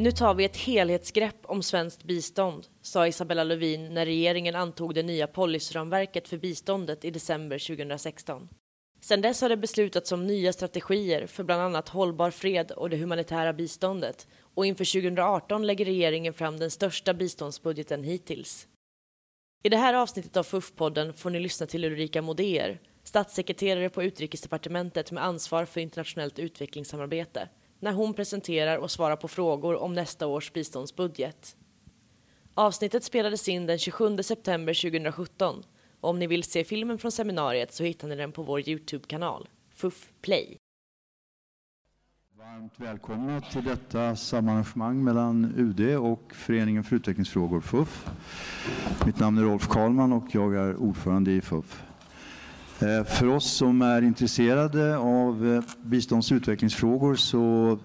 Nu tar vi ett helhetsgrepp om svenskt bistånd, sa Isabella Lövin när regeringen antog det nya policyramverket för biståndet i december 2016. Sedan dess har det beslutats om nya strategier för bland annat hållbar fred och det humanitära biståndet och inför 2018 lägger regeringen fram den största biståndsbudgeten hittills. I det här avsnittet av FUF-podden får ni lyssna till Ulrika Modéer, statssekreterare på Utrikesdepartementet med ansvar för internationellt utvecklingssamarbete, när hon presenterar och svarar på frågor om nästa års biståndsbudget. Avsnittet spelades in den 27 september 2017 och om ni vill se filmen från seminariet så hittar ni den på vår Youtube-kanal, FUF Play. Varmt välkomna till detta samarrangemang mellan UD och Föreningen för utvecklingsfrågor, FUF. Mitt namn är Rolf Karlman och jag är ordförande i FUF. Eh, för oss som är intresserade av eh, bistånds och utvecklingsfrågor så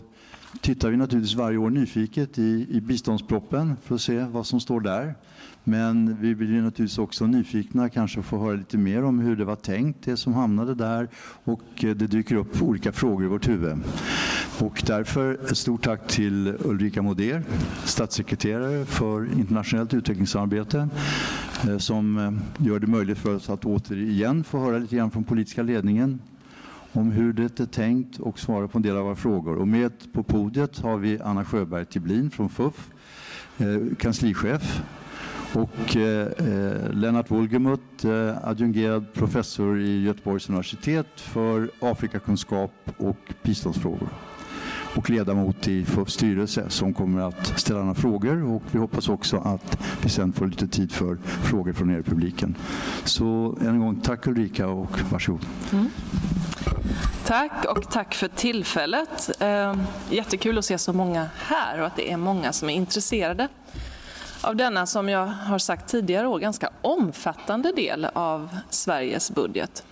tittar vi naturligtvis varje år nyfiket i, i biståndsproppen för att se vad som står där. Men vi blir naturligtvis också nyfikna kanske få höra lite mer om hur det var tänkt, det som hamnade där och eh, det dyker upp olika frågor i vårt huvud. Och därför ett stort tack till Ulrika Moder, statssekreterare för internationellt utvecklingssamarbete Eh, som eh, gör det möjligt för oss att återigen få höra lite grann från politiska ledningen om hur det är tänkt och svara på en del av våra frågor. Och med på podiet har vi Anna Sjöberg Tiblin från FUF, eh, kanslichef och eh, Lennart Wolgemut, eh, adjungerad professor i Göteborgs universitet för Afrikakunskap och biståndsfrågor och ledamot i FUFs styrelse som kommer att ställa några frågor och vi hoppas också att vi sen får lite tid för frågor från er i publiken. Så än en gång tack Ulrika och varsågod. Mm. Tack och tack för tillfället. Ehm, jättekul att se så många här och att det är många som är intresserade av denna, som jag har sagt tidigare år, ganska omfattande del av Sveriges budget.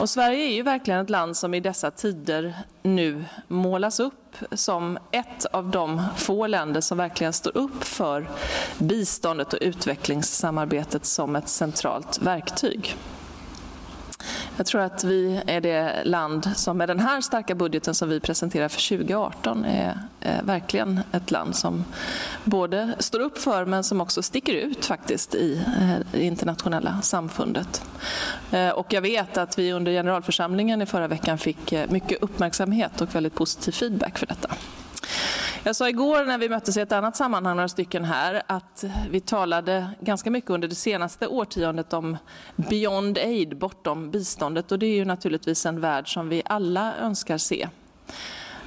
Och Sverige är ju verkligen ett land som i dessa tider nu målas upp som ett av de få länder som verkligen står upp för biståndet och utvecklingssamarbetet som ett centralt verktyg. Jag tror att vi är det land som med den här starka budgeten som vi presenterar för 2018 är, är verkligen ett land som både står upp för men som också sticker ut faktiskt i det internationella samfundet. Eh, och jag vet att vi under generalförsamlingen i förra veckan fick mycket uppmärksamhet och väldigt positiv feedback för detta. Jag sa igår när vi möttes i ett annat sammanhang, några stycken här, att vi talade ganska mycket under det senaste årtiondet om beyond aid, bortom biståndet. Och det är ju naturligtvis en värld som vi alla önskar se.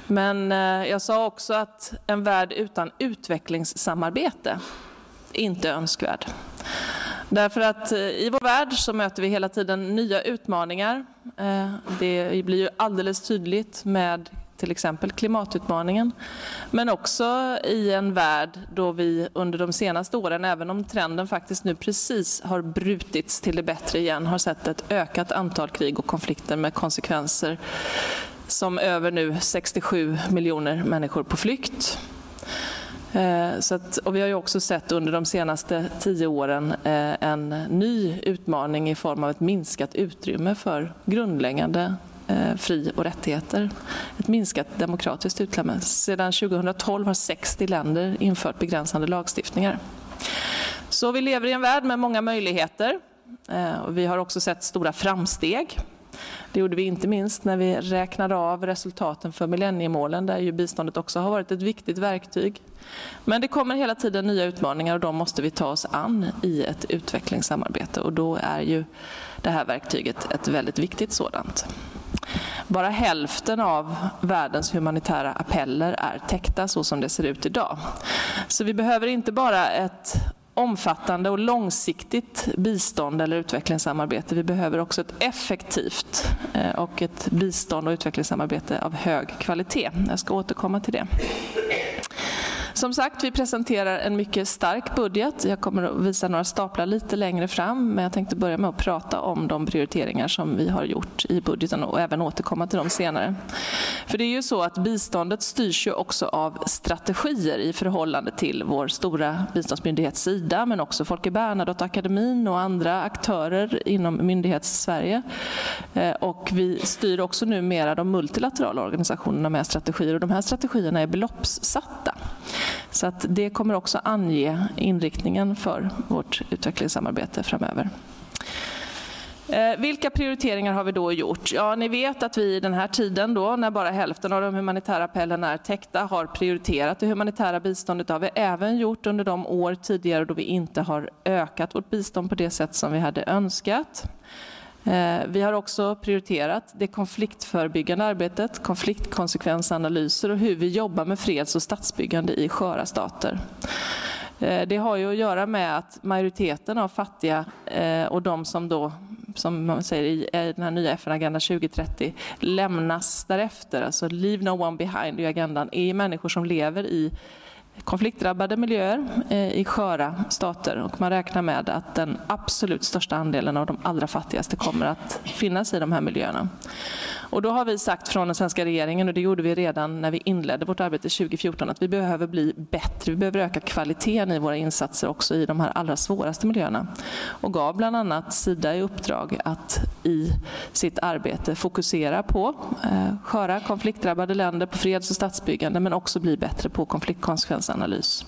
Men eh, jag sa också att en värld utan utvecklingssamarbete inte är önskvärd. Därför att eh, i vår värld så möter vi hela tiden nya utmaningar. Eh, det blir ju alldeles tydligt med till exempel klimatutmaningen. Men också i en värld då vi under de senaste åren, även om trenden faktiskt nu precis har brutits till det bättre igen, har sett ett ökat antal krig och konflikter med konsekvenser som över nu 67 miljoner människor på flykt. Eh, så att, och vi har ju också sett under de senaste tio åren eh, en ny utmaning i form av ett minskat utrymme för grundläggande Eh, fri och rättigheter. Ett minskat demokratiskt utrymme. Sedan 2012 har 60 länder infört begränsande lagstiftningar. Så vi lever i en värld med många möjligheter. Eh, vi har också sett stora framsteg. Det gjorde vi inte minst när vi räknade av resultaten för millenniemålen där ju biståndet också har varit ett viktigt verktyg. Men det kommer hela tiden nya utmaningar och de måste vi ta oss an i ett utvecklingssamarbete och då är ju det här verktyget ett väldigt viktigt sådant. Bara hälften av världens humanitära appeller är täckta så som det ser ut idag. Så vi behöver inte bara ett omfattande och långsiktigt bistånd eller utvecklingssamarbete. Vi behöver också ett effektivt eh, och ett bistånd och utvecklingssamarbete av hög kvalitet. Jag ska återkomma till det. Som sagt, vi presenterar en mycket stark budget. Jag kommer att visa några staplar lite längre fram, men jag tänkte börja med att prata om de prioriteringar som vi har gjort i budgeten och även återkomma till dem senare. För det är ju så att biståndet styrs ju också av strategier i förhållande till vår stora biståndsmyndighet Sida, men också Folke Bernadotteakademin och andra aktörer inom myndighets-Sverige. Eh, och vi styr också numera de multilaterala organisationerna med strategier och de här strategierna är beloppssatta. Så att det kommer också ange inriktningen för vårt utvecklingssamarbete framöver. Eh, vilka prioriteringar har vi då gjort? Ja, ni vet att vi i den här tiden då, när bara hälften av de humanitära appellerna är täckta, har prioriterat det humanitära biståndet. Det har vi även gjort under de år tidigare då vi inte har ökat vårt bistånd på det sätt som vi hade önskat. Eh, vi har också prioriterat det konfliktförebyggande arbetet, konfliktkonsekvensanalyser och hur vi jobbar med freds och statsbyggande i sköra stater. Eh, det har ju att göra med att majoriteten av fattiga eh, och de som då som man säger i den här nya FN-agenda 2030 lämnas därefter, alltså leave no one behind i agendan, är människor som lever i konfliktdrabbade miljöer eh, i sköra stater och man räknar med att den absolut största andelen av de allra fattigaste kommer att finnas i de här miljöerna. Och då har vi sagt från den svenska regeringen, och det gjorde vi redan när vi inledde vårt arbete 2014, att vi behöver bli bättre. Vi behöver öka kvaliteten i våra insatser också i de här allra svåraste miljöerna. Och gav bland annat Sida i uppdrag att i sitt arbete fokusera på eh, sköra konfliktdrabbade länder, på freds och statsbyggande, men också bli bättre på konfliktkonsekvensanalys.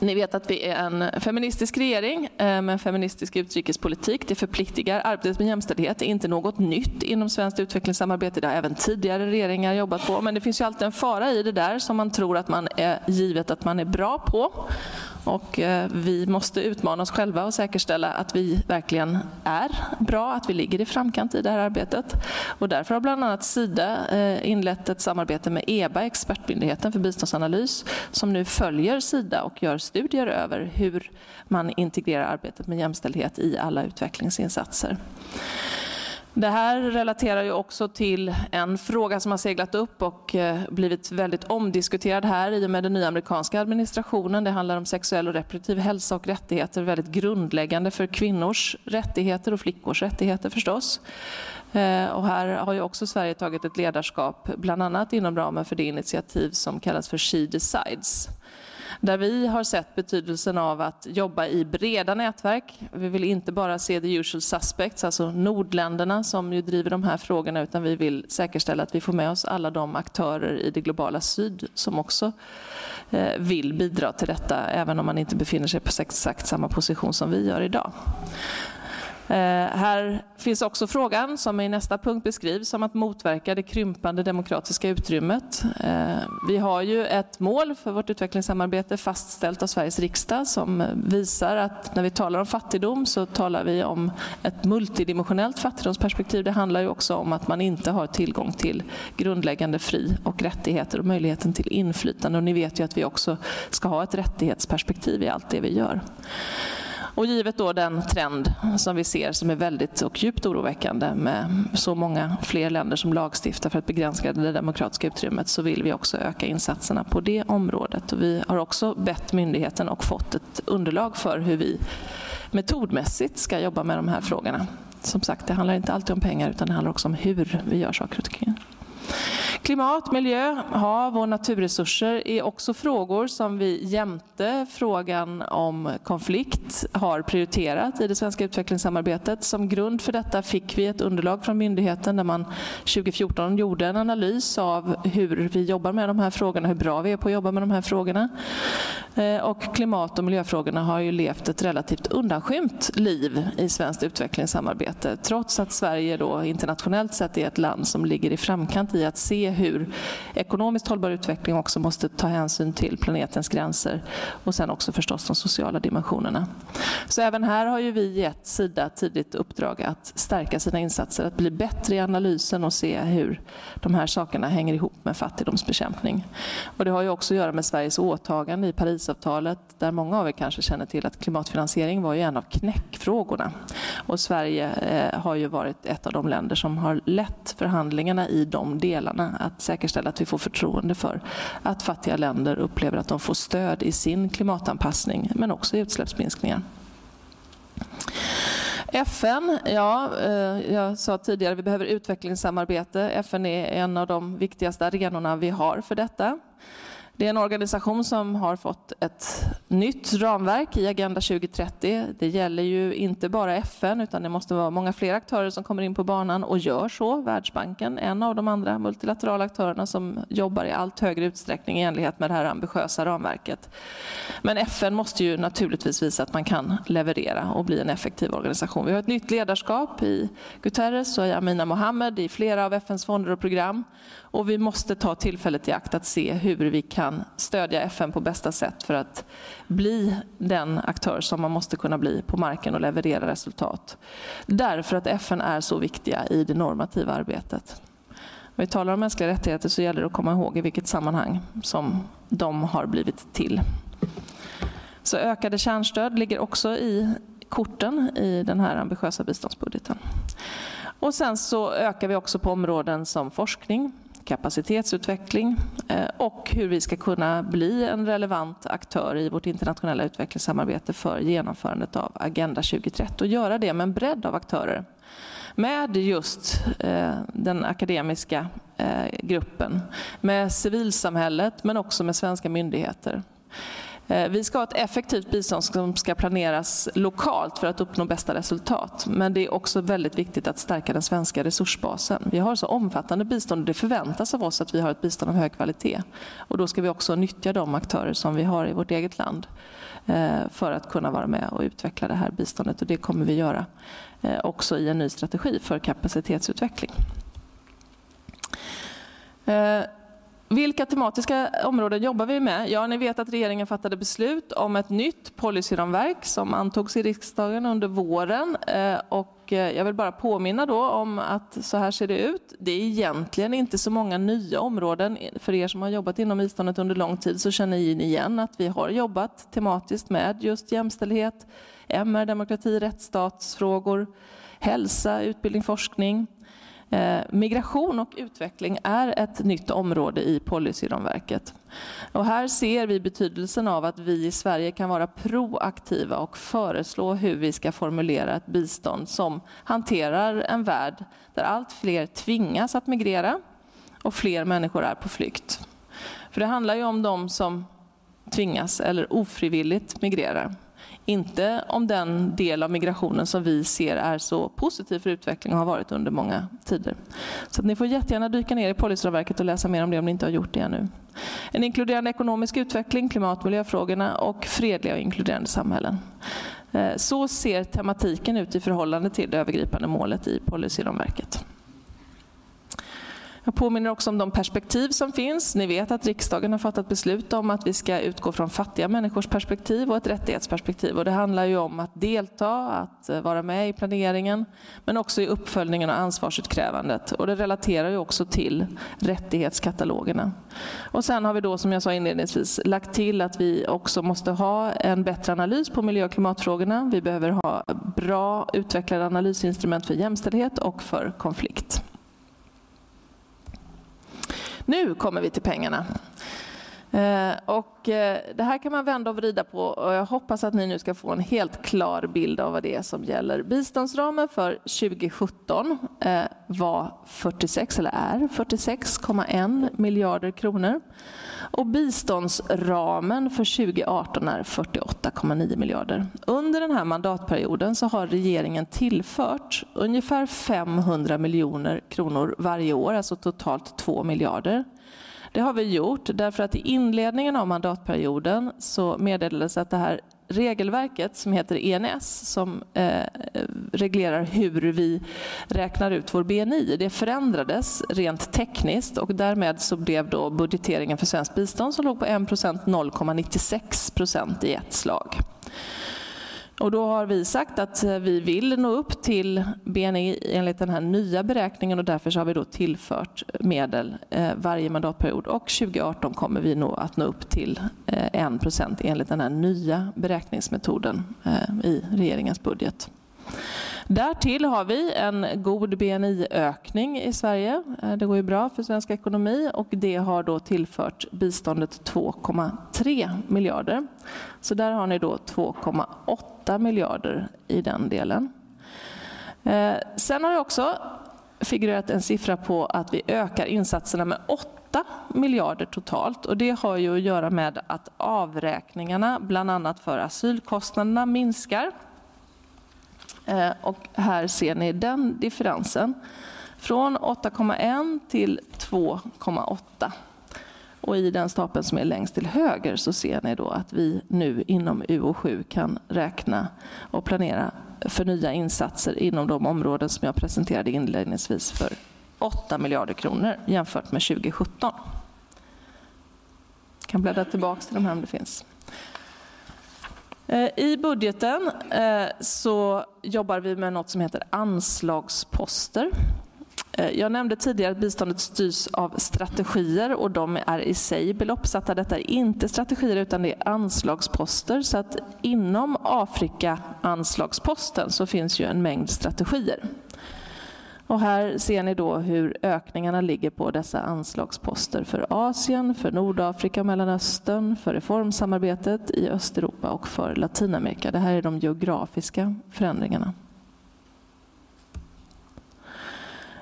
Ni vet att vi är en feministisk regering eh, med en feministisk utrikespolitik. Det förpliktigar. Arbetet med jämställdhet är inte något nytt inom svenskt utvecklingssamarbete. Det har även tidigare regeringar jobbat på. Men det finns ju alltid en fara i det där som man tror att man är givet att man är bra på. Och eh, vi måste utmana oss själva och säkerställa att vi verkligen är bra, att vi ligger i framkant i det här arbetet. Och därför har bland annat Sida eh, inlett ett samarbete med EBA, expertmyndigheten för biståndsanalys, som nu följer Sida och gör studier över hur man integrerar arbetet med jämställdhet i alla utvecklingsinsatser. Det här relaterar ju också till en fråga som har seglat upp och eh, blivit väldigt omdiskuterad här i och med den nya amerikanska administrationen. Det handlar om sexuell och reproduktiv hälsa och rättigheter, väldigt grundläggande för kvinnors rättigheter och flickors rättigheter förstås. Eh, och här har ju också Sverige tagit ett ledarskap, bland annat inom ramen för det initiativ som kallas för She Decides. Där vi har sett betydelsen av att jobba i breda nätverk. Vi vill inte bara se the usual suspects, alltså nordländerna som ju driver de här frågorna, utan vi vill säkerställa att vi får med oss alla de aktörer i det globala syd som också eh, vill bidra till detta, även om man inte befinner sig på exakt samma position som vi gör idag. Eh, här finns också frågan, som i nästa punkt beskrivs, som att motverka det krympande demokratiska utrymmet. Eh, vi har ju ett mål för vårt utvecklingssamarbete fastställt av Sveriges riksdag som visar att när vi talar om fattigdom så talar vi om ett multidimensionellt fattigdomsperspektiv. Det handlar ju också om att man inte har tillgång till grundläggande fri och rättigheter och möjligheten till inflytande. Och ni vet ju att vi också ska ha ett rättighetsperspektiv i allt det vi gör. Och givet då den trend som vi ser som är väldigt och djupt oroväckande med så många fler länder som lagstiftar för att begränsa det demokratiska utrymmet så vill vi också öka insatserna på det området. Och vi har också bett myndigheten och fått ett underlag för hur vi metodmässigt ska jobba med de här frågorna. Som sagt, det handlar inte alltid om pengar utan det handlar också om hur vi gör saker och ting. Klimat, miljö, hav och naturresurser är också frågor som vi jämte frågan om konflikt har prioriterat i det svenska utvecklingssamarbetet. Som grund för detta fick vi ett underlag från myndigheten där man 2014 gjorde en analys av hur vi jobbar med de här frågorna, hur bra vi är på att jobba med de här frågorna. Eh, och klimat och miljöfrågorna har ju levt ett relativt undanskymt liv i svenskt utvecklingssamarbete trots att Sverige då internationellt sett är ett land som ligger i framkant i att se hur ekonomiskt hållbar utveckling också måste ta hänsyn till planetens gränser och sen också förstås de sociala dimensionerna. Så även här har ju vi gett Sida tidigt uppdrag att stärka sina insatser, att bli bättre i analysen och se hur de här sakerna hänger ihop med fattigdomsbekämpning. Och det har ju också att göra med Sveriges åtagande i Parisavtalet där många av er kanske känner till att klimatfinansiering var ju en av knäckfrågorna. Och Sverige eh, har ju varit ett av de länder som har lett förhandlingarna i de delarna att säkerställa att vi får förtroende för att fattiga länder upplever att de får stöd i sin klimatanpassning men också i utsläppsminskningar. FN, ja, eh, jag sa tidigare vi behöver utvecklingssamarbete. FN är en av de viktigaste arenorna vi har för detta. Det är en organisation som har fått ett nytt ramverk i Agenda 2030. Det gäller ju inte bara FN utan det måste vara många fler aktörer som kommer in på banan och gör så. Världsbanken, en av de andra multilaterala aktörerna som jobbar i allt högre utsträckning i enlighet med det här ambitiösa ramverket. Men FN måste ju naturligtvis visa att man kan leverera och bli en effektiv organisation. Vi har ett nytt ledarskap i Guterres och i Amina Mohammed i flera av FNs fonder och program. Och vi måste ta tillfället i akt att se hur vi kan stödja FN på bästa sätt för att bli den aktör som man måste kunna bli på marken och leverera resultat. Därför att FN är så viktiga i det normativa arbetet. När vi talar om mänskliga rättigheter så gäller det att komma ihåg i vilket sammanhang som de har blivit till. Så ökade kärnstöd ligger också i korten i den här ambitiösa biståndsbudgeten. Och sen så ökar vi också på områden som forskning, kapacitetsutveckling eh, och hur vi ska kunna bli en relevant aktör i vårt internationella utvecklingssamarbete för genomförandet av Agenda 2030 och göra det med en bredd av aktörer. Med just eh, den akademiska eh, gruppen, med civilsamhället men också med svenska myndigheter. Eh, vi ska ha ett effektivt bistånd som ska planeras lokalt för att uppnå bästa resultat. Men det är också väldigt viktigt att stärka den svenska resursbasen. Vi har så omfattande bistånd och det förväntas av oss att vi har ett bistånd av hög kvalitet. Och då ska vi också nyttja de aktörer som vi har i vårt eget land eh, för att kunna vara med och utveckla det här biståndet. Och det kommer vi göra eh, också i en ny strategi för kapacitetsutveckling. Vilka tematiska områden jobbar vi med? Ja, ni vet att regeringen fattade beslut om ett nytt policyramverk som antogs i riksdagen under våren. Eh, och eh, jag vill bara påminna då om att så här ser det ut. Det är egentligen inte så många nya områden. För er som har jobbat inom biståndet under lång tid så känner ni igen att vi har jobbat tematiskt med just jämställdhet, MR, demokrati, rättsstatsfrågor, hälsa, utbildning, forskning. Eh, migration och utveckling är ett nytt område i policyramverket. Och här ser vi betydelsen av att vi i Sverige kan vara proaktiva och föreslå hur vi ska formulera ett bistånd som hanterar en värld där allt fler tvingas att migrera och fler människor är på flykt. För det handlar ju om de som tvingas eller ofrivilligt migrerar. Inte om den del av migrationen som vi ser är så positiv för utveckling och har varit under många tider. Så ni får jättegärna dyka ner i policyramverket och läsa mer om det om ni inte har gjort det ännu. En inkluderande ekonomisk utveckling, klimat och miljöfrågorna och fredliga och inkluderande samhällen. Eh, så ser tematiken ut i förhållande till det övergripande målet i policyramverket. Jag påminner också om de perspektiv som finns. Ni vet att riksdagen har fattat beslut om att vi ska utgå från fattiga människors perspektiv och ett rättighetsperspektiv. Och det handlar ju om att delta, att eh, vara med i planeringen, men också i uppföljningen och ansvarsutkrävandet. Och det relaterar ju också till rättighetskatalogerna. Och sen har vi då, som jag sa inledningsvis, lagt till att vi också måste ha en bättre analys på miljö och klimatfrågorna. Vi behöver ha bra utvecklade analysinstrument för jämställdhet och för konflikt. Nu kommer vi till pengarna. Eh, och eh, det här kan man vända och vrida på och jag hoppas att ni nu ska få en helt klar bild av vad det är som gäller. Biståndsramen för 2017 eh, var 46, eller är 46,1 miljarder kronor. Och biståndsramen för 2018 är 48,9 miljarder. Under den här mandatperioden så har regeringen tillfört ungefär 500 miljoner kronor varje år, alltså totalt 2 miljarder. Det har vi gjort därför att i inledningen av mandatperioden så meddelades att det här regelverket som heter ENS som eh, reglerar hur vi räknar ut vår BNI, det förändrades rent tekniskt och därmed så blev då budgeteringen för svenskt bistånd som låg på 1% 0,96 procent i ett slag. Och då har vi sagt att eh, vi vill nå upp till BNI enligt den här nya beräkningen och därför har vi då tillfört medel eh, varje mandatperiod och 2018 kommer vi nog att nå upp till eh, 1 procent enligt den här nya beräkningsmetoden i regeringens budget. Därtill har vi en god BNI-ökning i Sverige. Det går ju bra för svensk ekonomi och det har då tillfört biståndet 2,3 miljarder. Så där har ni då 2,8 miljarder i den delen. Eh, sen har det också figurerat en siffra på att vi ökar insatserna med 8 miljarder totalt och det har ju att göra med att avräkningarna bland annat för asylkostnaderna minskar. Eh, och här ser ni den differensen. Från 8,1 till 2,8. Och i den stapeln som är längst till höger så ser ni då att vi nu inom UO7 kan räkna och planera för nya insatser inom de områden som jag presenterade inledningsvis för 8 miljarder kronor jämfört med 2017. Jag kan bläddra tillbaka till de här om det finns. Eh, I budgeten eh, så jobbar vi med något som heter anslagsposter. Eh, jag nämnde tidigare att biståndet styrs av strategier och de är i sig beloppssatta. Detta är inte strategier utan det är anslagsposter. Så att inom Afrika-anslagsposten så finns ju en mängd strategier. Och här ser ni då hur ökningarna ligger på dessa anslagsposter för Asien, för Nordafrika och Mellanöstern, för reformsamarbetet i Östeuropa och för Latinamerika. Det här är de geografiska förändringarna.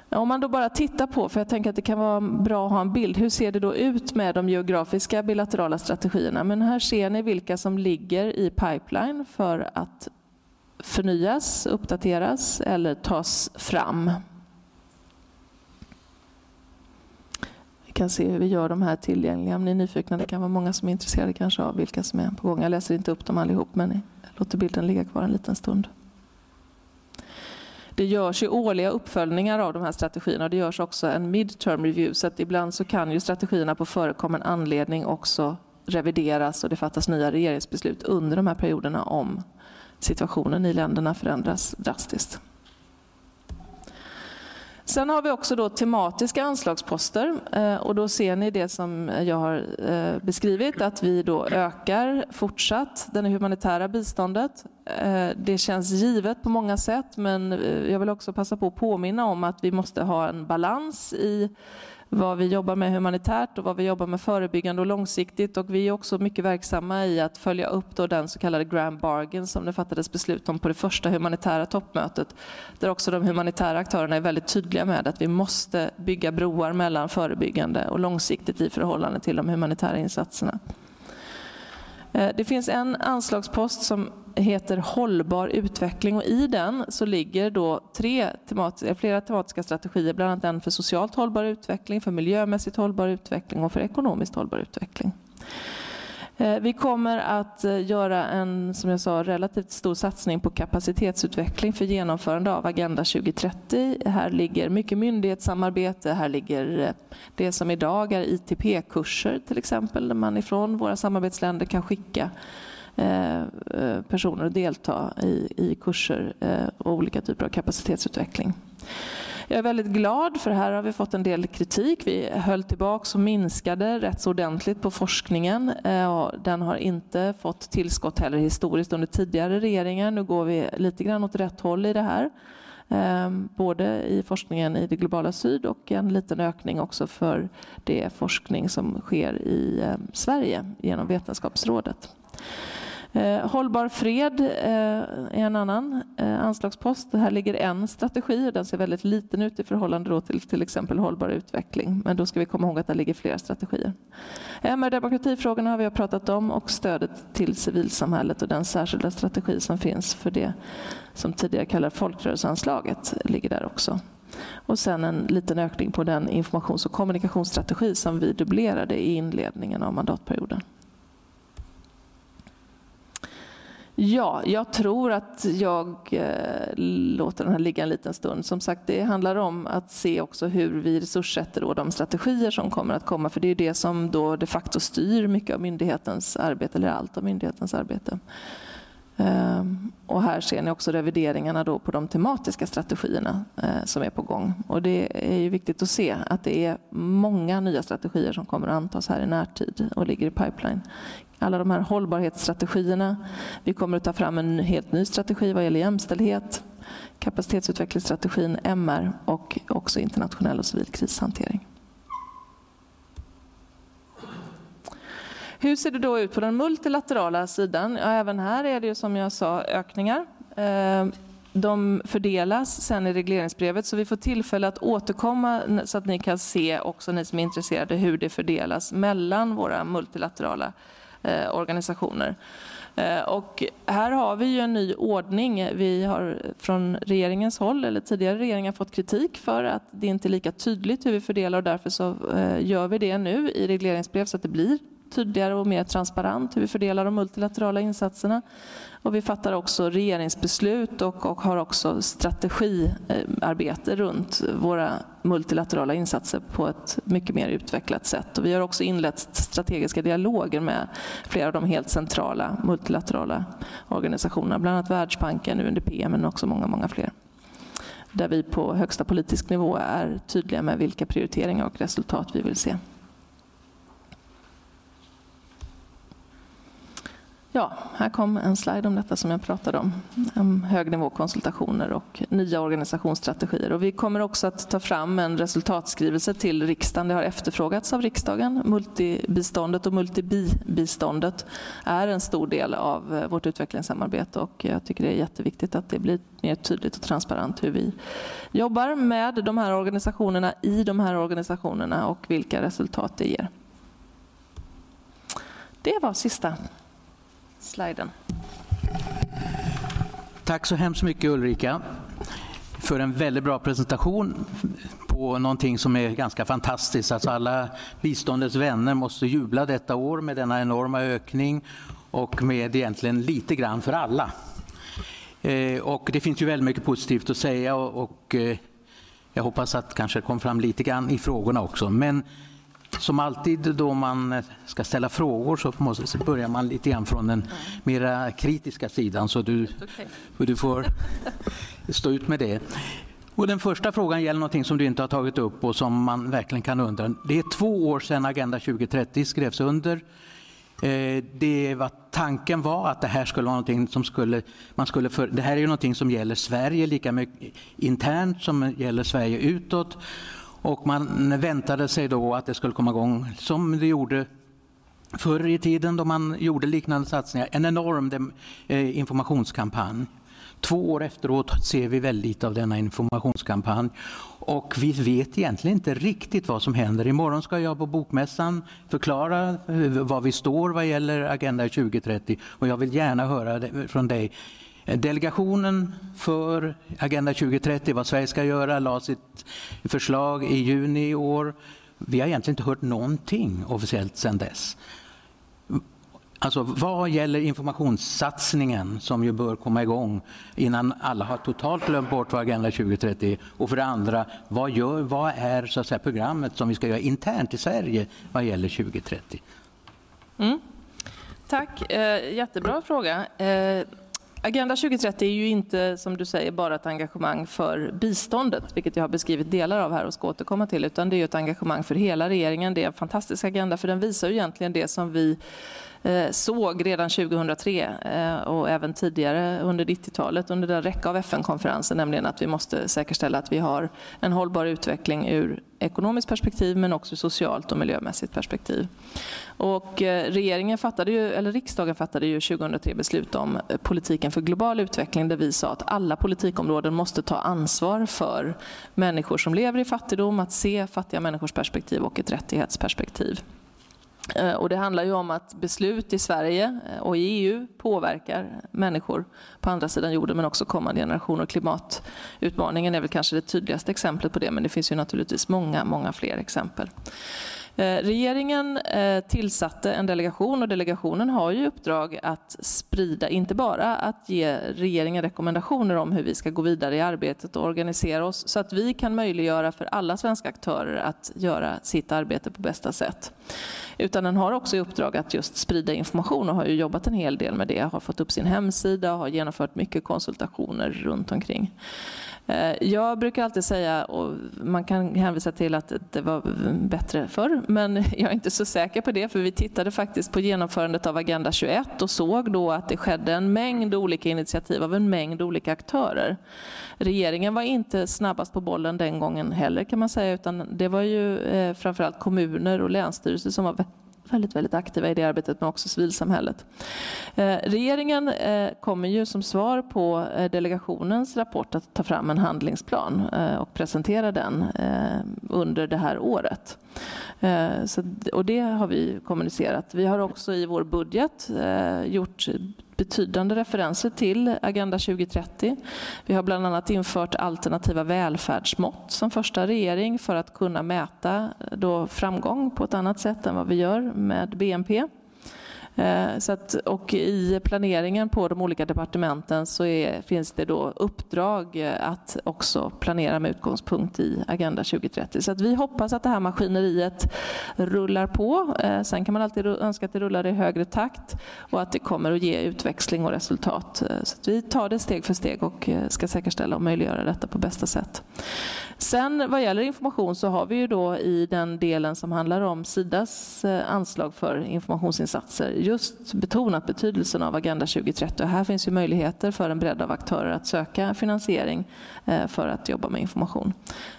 Om man då bara tittar på, för jag tänker att det kan vara bra att ha en bild, hur ser det då ut med de geografiska bilaterala strategierna? Men här ser ni vilka som ligger i pipeline för att förnyas, uppdateras eller tas fram. Vi kan se hur vi gör de här tillgängliga om ni är nyfikna. Det kan vara många som är intresserade kanske av vilka som är på gång. Jag läser inte upp dem allihop men jag låter bilden ligga kvar en liten stund. Det görs ju årliga uppföljningar av de här strategierna och det görs också en midterm review så att ibland så kan ju strategierna på förekommen anledning också revideras och det fattas nya regeringsbeslut under de här perioderna om situationen i länderna förändras drastiskt. Sen har vi också då tematiska anslagsposter eh, och då ser ni det som jag har eh, beskrivit att vi då ökar fortsatt det humanitära biståndet. Eh, det känns givet på många sätt men jag vill också passa på att påminna om att vi måste ha en balans i vad vi jobbar med humanitärt och vad vi jobbar med förebyggande och långsiktigt. Och vi är också mycket verksamma i att följa upp då den så kallade Grand Bargain som det fattades beslut om på det första humanitära toppmötet. Där också de humanitära aktörerna är väldigt tydliga med att vi måste bygga broar mellan förebyggande och långsiktigt i förhållande till de humanitära insatserna. Eh, det finns en anslagspost som heter Hållbar utveckling och i den så ligger då tre tematiska, eh, flera tematiska strategier, bland annat en för socialt hållbar utveckling, för miljömässigt hållbar utveckling och för ekonomiskt hållbar utveckling. Eh, vi kommer att eh, göra en, som jag sa, relativt stor satsning på kapacitetsutveckling för genomförande av Agenda 2030. Här ligger mycket myndighetssamarbete, här ligger det som idag är ITP-kurser till exempel, där man ifrån våra samarbetsländer kan skicka Eh, eh, personer att delta i, i kurser eh, och olika typer av kapacitetsutveckling. Jag är väldigt glad för här har vi fått en del kritik. Vi höll tillbaka och minskade rätt så ordentligt på forskningen. Den har inte fått tillskott heller historiskt under tidigare regeringar. Nu går vi lite grann åt rätt håll i det här. Både i forskningen i det globala syd och en liten ökning också för det forskning som sker i Sverige genom Vetenskapsrådet. Eh, hållbar fred eh, är en annan eh, anslagspost. Här ligger en strategi och den ser väldigt liten ut i förhållande till till exempel hållbar utveckling. Men då ska vi komma ihåg att det ligger flera strategier. MR-demokratifrågorna har vi pratat om och stödet till civilsamhället och den särskilda strategi som finns för det som tidigare kallades folkrörelseanslaget ligger där också. Och sen en liten ökning på den informations och kommunikationsstrategi som vi dubblerade i inledningen av mandatperioden. Ja, jag tror att jag eh, låter den här ligga en liten stund. Som sagt, det handlar om att se också hur vi resurssätter då de strategier som kommer att komma. För det är det som då de facto styr mycket av myndighetens arbete, eller allt av myndighetens arbete. Ehm, och här ser ni också revideringarna då på de tematiska strategierna eh, som är på gång. Och det är ju viktigt att se att det är många nya strategier som kommer att antas här i närtid och ligger i pipeline alla de här hållbarhetsstrategierna. Vi kommer att ta fram en helt ny strategi vad gäller jämställdhet, kapacitetsutvecklingsstrategin, MR och också internationell och civil krishantering. Hur ser det då ut på den multilaterala sidan? Ja, även här är det ju som jag sa ökningar. Ehm, de fördelas sen i regleringsbrevet så vi får tillfälle att återkomma så att ni kan se, också ni som är intresserade, hur det fördelas mellan våra multilaterala eh, organisationer. Eh, och här har vi ju en ny ordning. Vi har från regeringens håll, eller tidigare regeringar, fått kritik för att det inte är lika tydligt hur vi fördelar och därför så eh, gör vi det nu i regleringsbrev så att det blir tydligare och mer transparent hur vi fördelar de multilaterala insatserna. Och vi fattar också regeringsbeslut och, och har också strategiarbete runt våra multilaterala insatser på ett mycket mer utvecklat sätt. Och vi har också inlett strategiska dialoger med flera av de helt centrala multilaterala organisationerna, bland annat Världsbanken, UNDP men också många, många fler. Där vi på högsta politisk nivå är tydliga med vilka prioriteringar och resultat vi vill se. Ja, här kom en slide om detta som jag pratade om. Om högnivåkonsultationer och nya organisationsstrategier. Och vi kommer också att ta fram en resultatskrivelse till riksdagen. Det har efterfrågats av riksdagen. Multibiståndet och multibiståndet är en stor del av eh, vårt utvecklingssamarbete och jag tycker det är jätteviktigt att det blir mer tydligt och transparent hur vi jobbar med de här organisationerna i de här organisationerna och vilka resultat det ger. Det var sista sliden. Tack så hemskt mycket Ulrika för en väldigt bra presentation på någonting som är ganska fantastiskt. Alltså alla biståndets vänner måste jubla detta år med denna enorma ökning och med egentligen lite grann för alla. Eh, och det finns ju väldigt mycket positivt att säga och, och eh, jag hoppas att kanske kom fram lite grann i frågorna också. Men som alltid då man ska ställa frågor så, måste, så börjar man lite grann från den mera kritiska sidan så du, du får stå ut med det. Och den första frågan gäller något som du inte har tagit upp och som man verkligen kan undra. Det är två år sedan Agenda 2030 skrevs under. Eh, det var, tanken var att det här skulle vara någonting som skulle, man skulle för, det här är ju någonting som gäller Sverige lika mycket internt som gäller Sverige utåt. Och man väntade sig då att det skulle komma igång som det gjorde förr i tiden då man gjorde liknande satsningar. En enorm eh, informationskampanj. Två år efteråt ser vi väldigt lite av denna informationskampanj och vi vet egentligen inte riktigt vad som händer. Imorgon ska jag på Bokmässan förklara eh, var vi står vad gäller Agenda 2030 och jag vill gärna höra från dig Eh, delegationen för Agenda 2030, vad Sverige ska göra, la sitt förslag i juni i år. Vi har egentligen inte hört någonting officiellt sedan dess. Alltså vad gäller informationssatsningen som ju bör komma igång innan alla har totalt glömt bort vad Agenda 2030 och för det andra, vad, gör, vad är så att säga, programmet som vi ska göra internt i Sverige vad gäller 2030? Mm. Tack, eh, jättebra fråga. Eh, Agenda 2030 är ju inte, som du säger, bara ett engagemang för biståndet, vilket jag har beskrivit delar av här och ska återkomma till, utan det är ett engagemang för hela regeringen. Det är en fantastisk agenda, för den visar ju egentligen det som vi Eh, såg redan 2003 eh, och även tidigare under 90-talet under den räcka av FN-konferenser, nämligen att vi måste säkerställa att vi har en hållbar utveckling ur ekonomiskt perspektiv men också socialt och miljömässigt perspektiv. Och eh, regeringen fattade ju, eller riksdagen fattade ju 2003 beslut om politiken för global utveckling där vi sa att alla politikområden måste ta ansvar för människor som lever i fattigdom, att se fattiga människors perspektiv och ett rättighetsperspektiv. Eh, och det handlar ju om att beslut i Sverige eh, och i EU påverkar människor på andra sidan jorden men också kommande generationer. Klimatutmaningen är väl kanske det tydligaste exemplet på det men det finns ju naturligtvis många, många fler exempel. Eh, regeringen eh, tillsatte en delegation och delegationen har ju uppdrag att sprida, inte bara att ge regeringen rekommendationer om hur vi ska gå vidare i arbetet och organisera oss så att vi kan möjliggöra för alla svenska aktörer att göra sitt arbete på bästa sätt. Utan den har också i uppdrag att just sprida information och har ju jobbat en hel del med det. Har fått upp sin hemsida och har genomfört mycket konsultationer runt omkring. Eh, jag brukar alltid säga, och man kan hänvisa till att det var bättre förr, men jag är inte så säker på det, för vi tittade faktiskt på genomförandet av Agenda 21 och såg då att det skedde en mängd olika initiativ av en mängd olika aktörer. Regeringen var inte snabbast på bollen den gången heller kan man säga, utan det var ju eh, framförallt kommuner och länsstyrelser som var väldigt, väldigt aktiva i det arbetet men också civilsamhället. Eh, regeringen eh, kommer ju som svar på eh, delegationens rapport att ta fram en handlingsplan eh, och presentera den eh, under det här året. Eh, så, och det har vi kommunicerat. Vi har också i vår budget gjort betydande referenser till Agenda 2030. Vi har bland annat infört alternativa välfärdsmått som första regering för att kunna mäta eh, då framgång på ett annat sätt än vad vi gör med BNP. Eh, så att, och I planeringen på de olika departementen så är, finns det då uppdrag eh, att också planera med utgångspunkt i Agenda 2030. Så att vi hoppas att det här maskineriet rullar på. Eh, sen kan man alltid önska att det rullar i högre takt och att det kommer att ge utväxling och resultat. Så vi tar det steg för steg och ska säkerställa och möjliggöra detta på bästa sätt. Sen vad gäller information så har vi ju då i den delen som handlar om Sidas anslag för informationsinsatser just betonat betydelsen av Agenda 2030. Och här finns ju möjligheter för en bredd av aktörer att söka finansiering eh, för att jobba med information.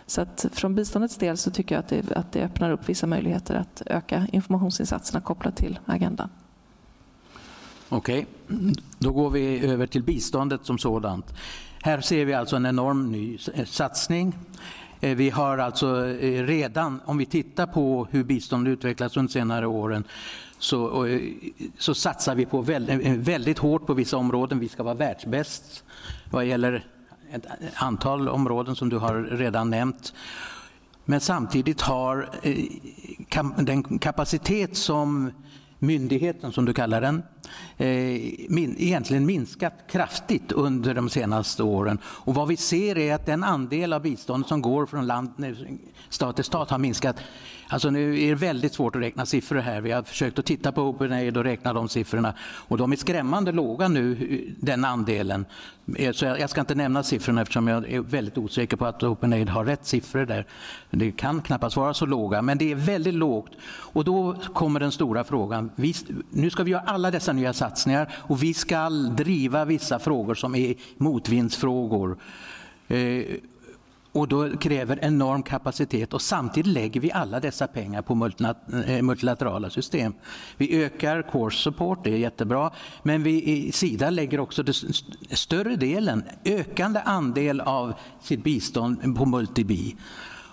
Så att från biståndets del så tycker jag att det, att det öppnar upp vissa möjligheter att öka informationsinsatserna kopplat till agendan. Okej, då går vi över till biståndet som sådant. Här ser vi alltså en enorm ny eh, satsning. Eh, vi har alltså redan, om vi tittar på hur biståndet utvecklats under senare åren, så, eh, så satsar vi på väldigt, eh, väldigt hårt på vissa områden. Vi ska vara världsbäst vad gäller ett antal områden som du har redan nämnt. Men samtidigt har eh, den kapacitet som myndigheten, som du kallar den, Eh, egentligen minskat kraftigt under de senaste åren. Och vad vi ser är att den andel av biståndet som går från land, stat till stat har minskat Alltså nu är det väldigt svårt att räkna siffror här. Vi har försökt att titta på OpenAid och räkna de siffrorna och de är skrämmande låga nu, den andelen. Eh, så jag ska inte nämna siffrorna eftersom jag är väldigt osäker på att OpenAid har rätt siffror där. Det kan knappast vara så låga, men det är väldigt lågt. Och då kommer den stora frågan. Vi, nu ska vi göra alla dessa nya satsningar och vi ska driva vissa frågor som är motvindsfrågor. Eh, och då kräver enorm kapacitet och samtidigt lägger vi alla dessa pengar på eh, multilaterala system. Vi ökar course support, det är jättebra, men vi i Sida lägger också större delen, ökande andel av sitt bistånd på multibi.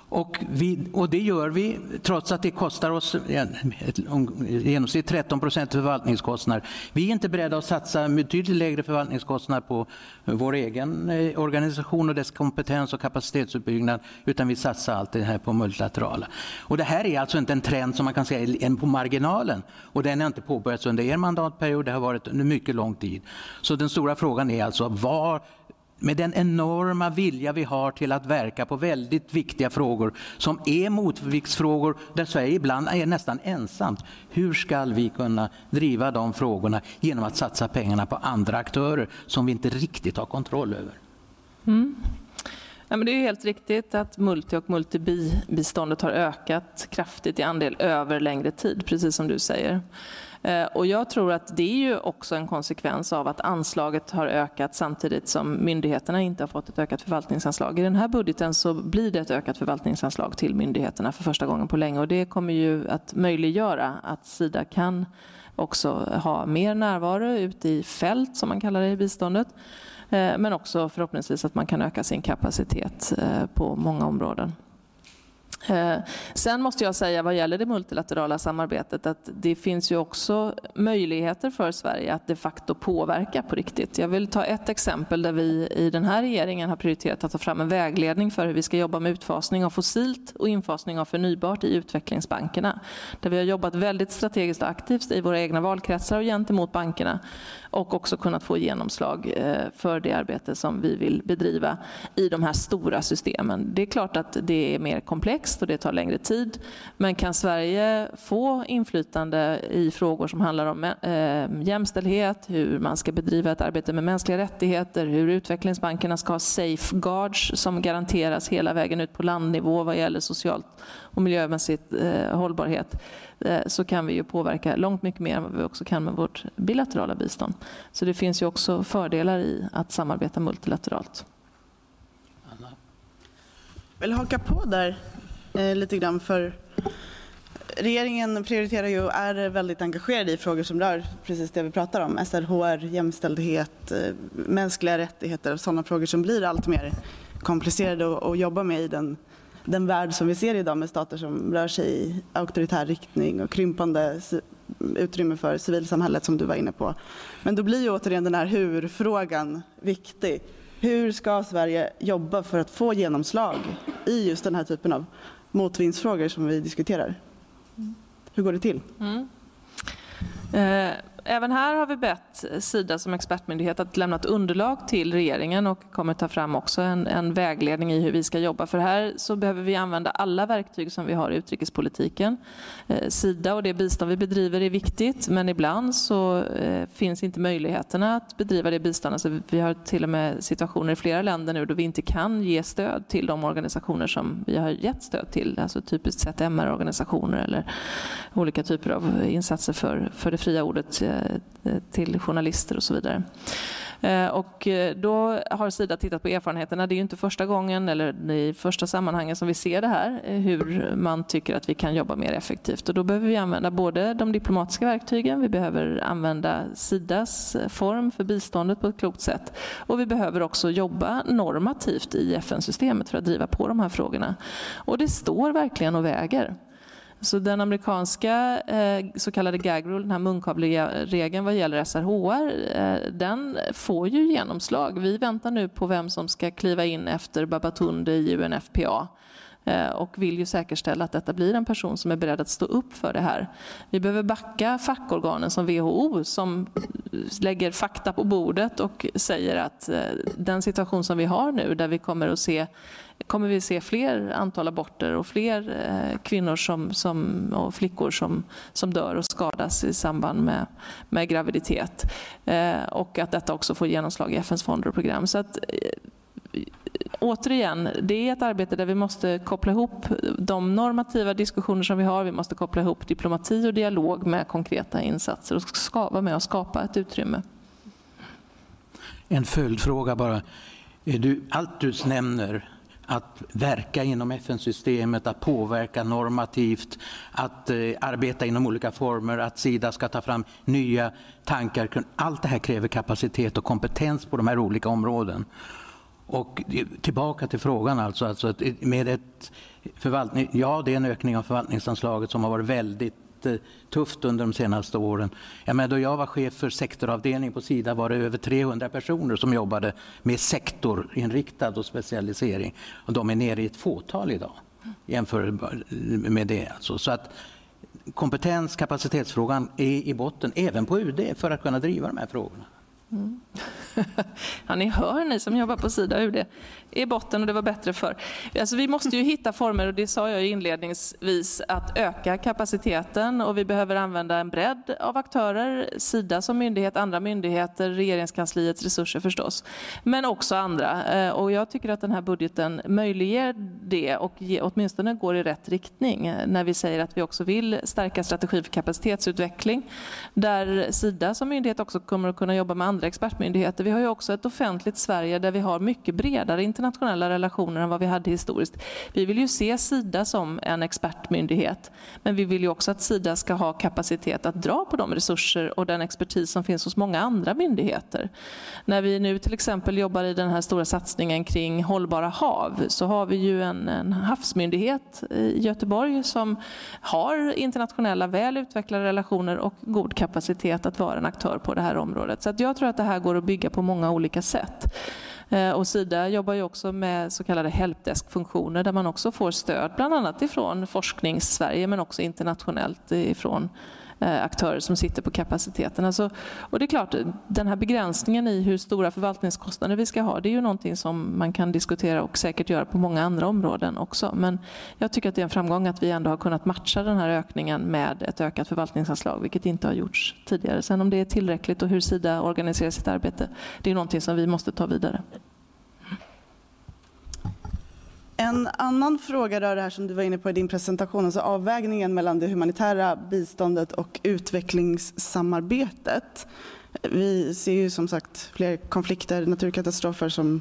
Och, vi, och, det gör vi trots att det kostar oss i genomsnitt 13 procent förvaltningskostnader. Vi är inte beredda att satsa betydligt lägre förvaltningskostnader på vår egen eh, organisation och dess kompetens och kapacitetsuppbyggnad utan vi satsar allt det här på multilaterala. Och det här är alltså inte en trend som man kan säga är på marginalen och den har inte påbörjats under er mandatperiod, det har varit under mycket lång tid. Så den stora frågan är alltså var med den enorma vilja vi har till att verka på väldigt viktiga frågor som är motviktsfrågor där Sverige ibland är nästan ensamt. Hur ska vi kunna driva de frågorna genom att satsa pengarna på andra aktörer som vi inte riktigt har kontroll över? Mm. Ja, men det är helt riktigt att multi och multibiståndet har ökat kraftigt i andel över längre tid, precis som du säger. Eh, och jag tror att det är ju också en konsekvens av att anslaget har ökat samtidigt som myndigheterna inte har fått ett ökat förvaltningsanslag. I den här budgeten så blir det ett ökat förvaltningsanslag till myndigheterna för första gången på länge och det kommer ju att möjliggöra att Sida kan också ha mer närvaro ute i fält som man kallar det i biståndet. Eh, men också förhoppningsvis att man kan öka sin kapacitet eh, på många områden. Eh, sen måste jag säga vad gäller det multilaterala samarbetet att det finns ju också möjligheter för Sverige att de facto påverka på riktigt. Jag vill ta ett exempel där vi i den här regeringen har prioriterat att ta fram en vägledning för hur vi ska jobba med utfasning av fossilt och infasning av förnybart i utvecklingsbankerna. Där vi har jobbat väldigt strategiskt och aktivt i våra egna valkretsar och gentemot bankerna och också kunnat få genomslag eh, för det arbete som vi vill bedriva i de här stora systemen. Det är klart att det är mer komplext och det tar längre tid. Men kan Sverige få inflytande i frågor som handlar om eh, jämställdhet, hur man ska bedriva ett arbete med mänskliga rättigheter, hur utvecklingsbankerna ska ha safeguards som garanteras hela vägen ut på landnivå vad gäller socialt och miljömässigt eh, hållbarhet Eh, så kan vi ju påverka långt mycket mer än vad vi också kan med vårt bilaterala bistånd. Så det finns ju också fördelar i att samarbeta multilateralt. Jag vill haka på där eh, lite grann för regeringen prioriterar ju och är väldigt engagerad i frågor som rör precis det vi pratar om. SRHR, jämställdhet, eh, mänskliga rättigheter och sådana frågor som blir allt mer komplicerade att jobba med i den, den värld som vi ser idag med stater som rör sig i auktoritär riktning och krympande utrymme för civilsamhället som du var inne på. Men då blir ju återigen den här hur-frågan viktig. Hur ska Sverige jobba för att få genomslag i just den här typen av motvindsfrågor som vi diskuterar? Hur går det till? Mm. Eh, även här har vi bett Sida som expertmyndighet att lämna ett underlag till regeringen och kommer ta fram också en, en, vägledning i hur vi ska jobba. För här så behöver vi använda alla verktyg som vi har i utrikespolitiken. Eh, Sida och det bistånd vi bedriver är viktigt men ibland så eh, finns inte möjligheterna att bedriva det biståndet. Alltså vi har till och med situationer i flera länder nu då vi inte kan ge stöd till de organisationer som vi har gett stöd till. Alltså typiskt sett MR-organisationer eller olika typer av insatser för, för det fria ordet eh, Eh, till journalister och så vidare. Eh, och eh, då har Sida tittat på erfarenheterna. Det är ju inte första gången eller i första sammanhanget som vi ser det här, hur man tycker att vi kan jobba mer effektivt. Och då behöver vi använda både de diplomatiska verktygen, vi behöver använda Sidas form för biståndet på ett klokt sätt och vi behöver också jobba normativt i FN-systemet för att driva på de här frågorna. Och det står verkligen och väger. Så den amerikanska eh, så kallade gag rule, den här munkavleregeln vad gäller SRHR, eh, den får ju genomslag. Vi väntar nu på vem som ska kliva in efter Babatunde i UNFPA eh, och vill ju säkerställa att detta blir en person som är beredd att stå upp för det här. Vi behöver backa fackorganen som WHO som lägger fakta på bordet och säger att den situation som vi har nu där vi kommer att se kommer vi se fler antal aborter och fler eh, kvinnor som, som, och flickor som, som dör och skadas i samband med, med graviditet. Eh, och att detta också får genomslag i FNs fonder och program. Så att, eh, återigen, det är ett arbete där vi måste koppla ihop de normativa diskussioner som vi har. Vi måste koppla ihop diplomati och dialog med konkreta insatser och vara med och skapa ett utrymme. En följdfråga bara. Eh, du, allt du nämner att verka inom FN-systemet, att påverka normativt, att eh, arbeta inom olika former, att Sida ska ta fram nya tankar. Allt det här kräver kapacitet och kompetens på de här olika områdena. Och eh, tillbaka till frågan alltså, alltså med ett förvaltning, ja det är en ökning av förvaltningsanslaget som har varit väldigt jättetufft under de senaste åren. Ja, men då jag var chef för sektoravdelning på Sida var det över 300 personer som jobbade med sektorinriktad och specialisering. Och de är nere i ett fåtal idag jämfört med det. Alltså. Så att kompetens, kapacitetsfrågan är i botten även på UD för att kunna driva de här frågorna. Mm. ja, ni hör ni som jobbar på Sida UD i botten och det var bättre för. Alltså, vi måste ju hitta former, och det sa jag inledningsvis, att öka kapaciteten och vi behöver använda en bredd av aktörer. Sida som myndighet, andra myndigheter, regeringskansliets resurser förstås, men också andra. Eh, och jag tycker att den här budgeten möjliggör det och åtminstone går i rätt riktning eh, när vi säger att vi också vill stärka strategi för kapacitetsutveckling där Sida som myndighet också kommer att kunna jobba med andra expertmyndigheter. Vi har ju också ett offentligt Sverige där vi har mycket bredare internationella relationer än vad vi hade historiskt. Vi vill ju se Sida som en expertmyndighet, men vi vill ju också att Sida ska ha kapacitet att dra på de resurser och den expertis som finns hos många andra myndigheter. När vi nu till exempel jobbar i den här stora satsningen kring hållbara hav så har vi ju en, en havsmyndighet i Göteborg som har internationella väl utvecklade relationer och god kapacitet att vara en aktör på det här området. Så jag tror att det här går att bygga på många olika sätt. Eh, och Sida jobbar ju också med så kallade helpdesk-funktioner där man också får stöd bland annat ifrån forsknings-Sverige men också internationellt ifrån eh, aktörer som sitter på kapaciteten. Alltså, och det är klart, den här begränsningen i hur stora förvaltningskostnader vi ska ha, det är ju någonting som man kan diskutera och säkert göra på många andra områden också. Men jag tycker att det är en framgång att vi ändå har kunnat matcha den här ökningen med ett ökat förvaltningsanslag, vilket inte har gjorts tidigare. Sen om det är tillräckligt och hur Sida organiserar sitt arbete, det är någonting som vi måste ta vidare. En annan fråga rör det här som du var inne på i din presentation, alltså avvägningen mellan det humanitära biståndet och utvecklingssamarbetet. Vi ser ju som sagt fler konflikter, naturkatastrofer som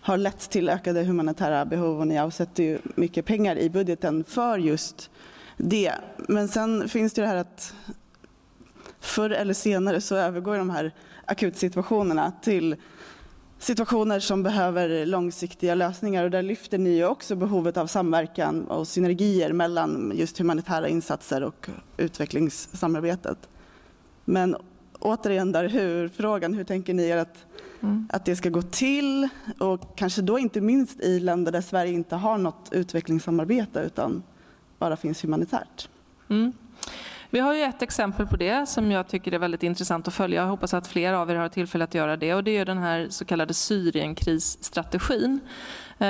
har lett till ökade humanitära behov och ni avsätter ju mycket pengar i budgeten för just det. Men sen finns det ju det här att förr eller senare så övergår de här akutsituationerna till situationer som behöver långsiktiga lösningar och där lyfter ni ju också behovet av samverkan och synergier mellan just humanitära insatser och utvecklingssamarbetet. Men återigen där hur-frågan, hur tänker ni er att, mm. att det ska gå till och kanske då inte minst i länder där Sverige inte har något utvecklingssamarbete utan bara finns humanitärt? Mm. Vi har ju ett exempel på det som jag tycker är väldigt intressant att följa. Jag hoppas att fler av er har tillfälle att göra det. Och det är den här så kallade Syrienkrisstrategin. Eh,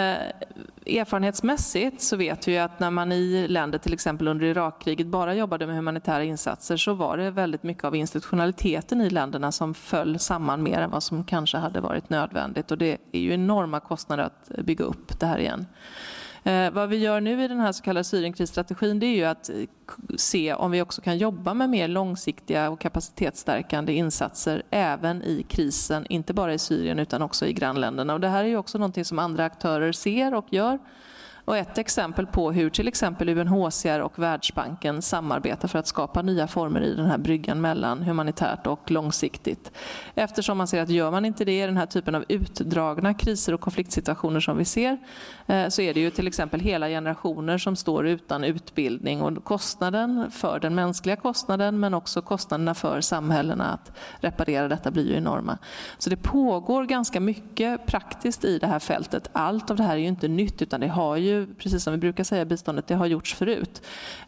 erfarenhetsmässigt så vet vi att när man i länder, till exempel under Irakkriget, bara jobbade med humanitära insatser så var det väldigt mycket av institutionaliteten i länderna som föll samman mer än vad som kanske hade varit nödvändigt. Och det är ju enorma kostnader att bygga upp det här igen. Eh, vad vi gör nu i den här så kallade Syrienkrisstrategin det är ju att eh, se om vi också kan jobba med mer långsiktiga och kapacitetsstärkande insatser även i krisen, inte bara i Syrien utan också i grannländerna. Och det här är ju också någonting som andra aktörer ser och gör. Och ett exempel på hur till exempel UNHCR och Världsbanken samarbetar för att skapa nya former i den här bryggan mellan humanitärt och långsiktigt. Eftersom man ser att gör man inte det i den här typen av utdragna kriser och konfliktsituationer som vi ser eh, så är det ju till exempel hela generationer som står utan utbildning och kostnaden för den mänskliga kostnaden men också kostnaderna för samhällena att reparera detta blir ju enorma. Så det pågår ganska mycket praktiskt i det här fältet. Allt av det här är ju inte nytt utan det har ju ju, precis som vi brukar säga, biståndet, det har gjorts förut.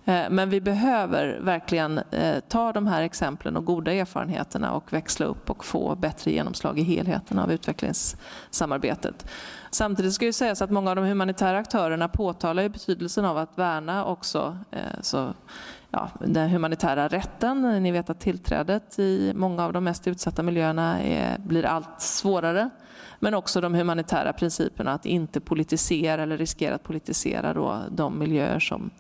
Eh, men vi behöver verkligen eh, ta de här exemplen och goda erfarenheterna och växla upp och få bättre genomslag i helheten av utvecklingssamarbetet. Samtidigt ska ju sägas att många av de humanitära aktörerna påtalar betydelsen av att värna också eh, så, ja, den humanitära rätten. Ni vet att tillträdet i många av de mest utsatta miljöerna är, blir allt svårare. Men också de humanitära principerna att inte politisera eller riskera att politisera då de miljöer som,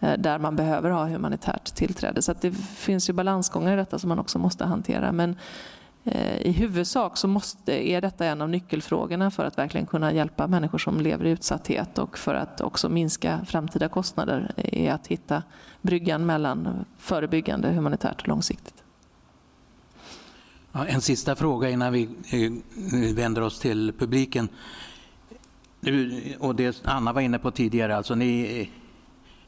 eh, där man behöver ha humanitärt tillträde. Så det finns ju balansgångar i detta som man också måste hantera. Men eh, i huvudsak så måste, är detta en av nyckelfrågorna för att verkligen kunna hjälpa människor som lever i utsatthet och för att också minska framtida kostnader eh, är att hitta bryggan mellan förebyggande, humanitärt och långsiktigt. Ja, en sista fråga innan vi eh, vänder oss till publiken. Och det Anna var inne på tidigare, alltså ni eh,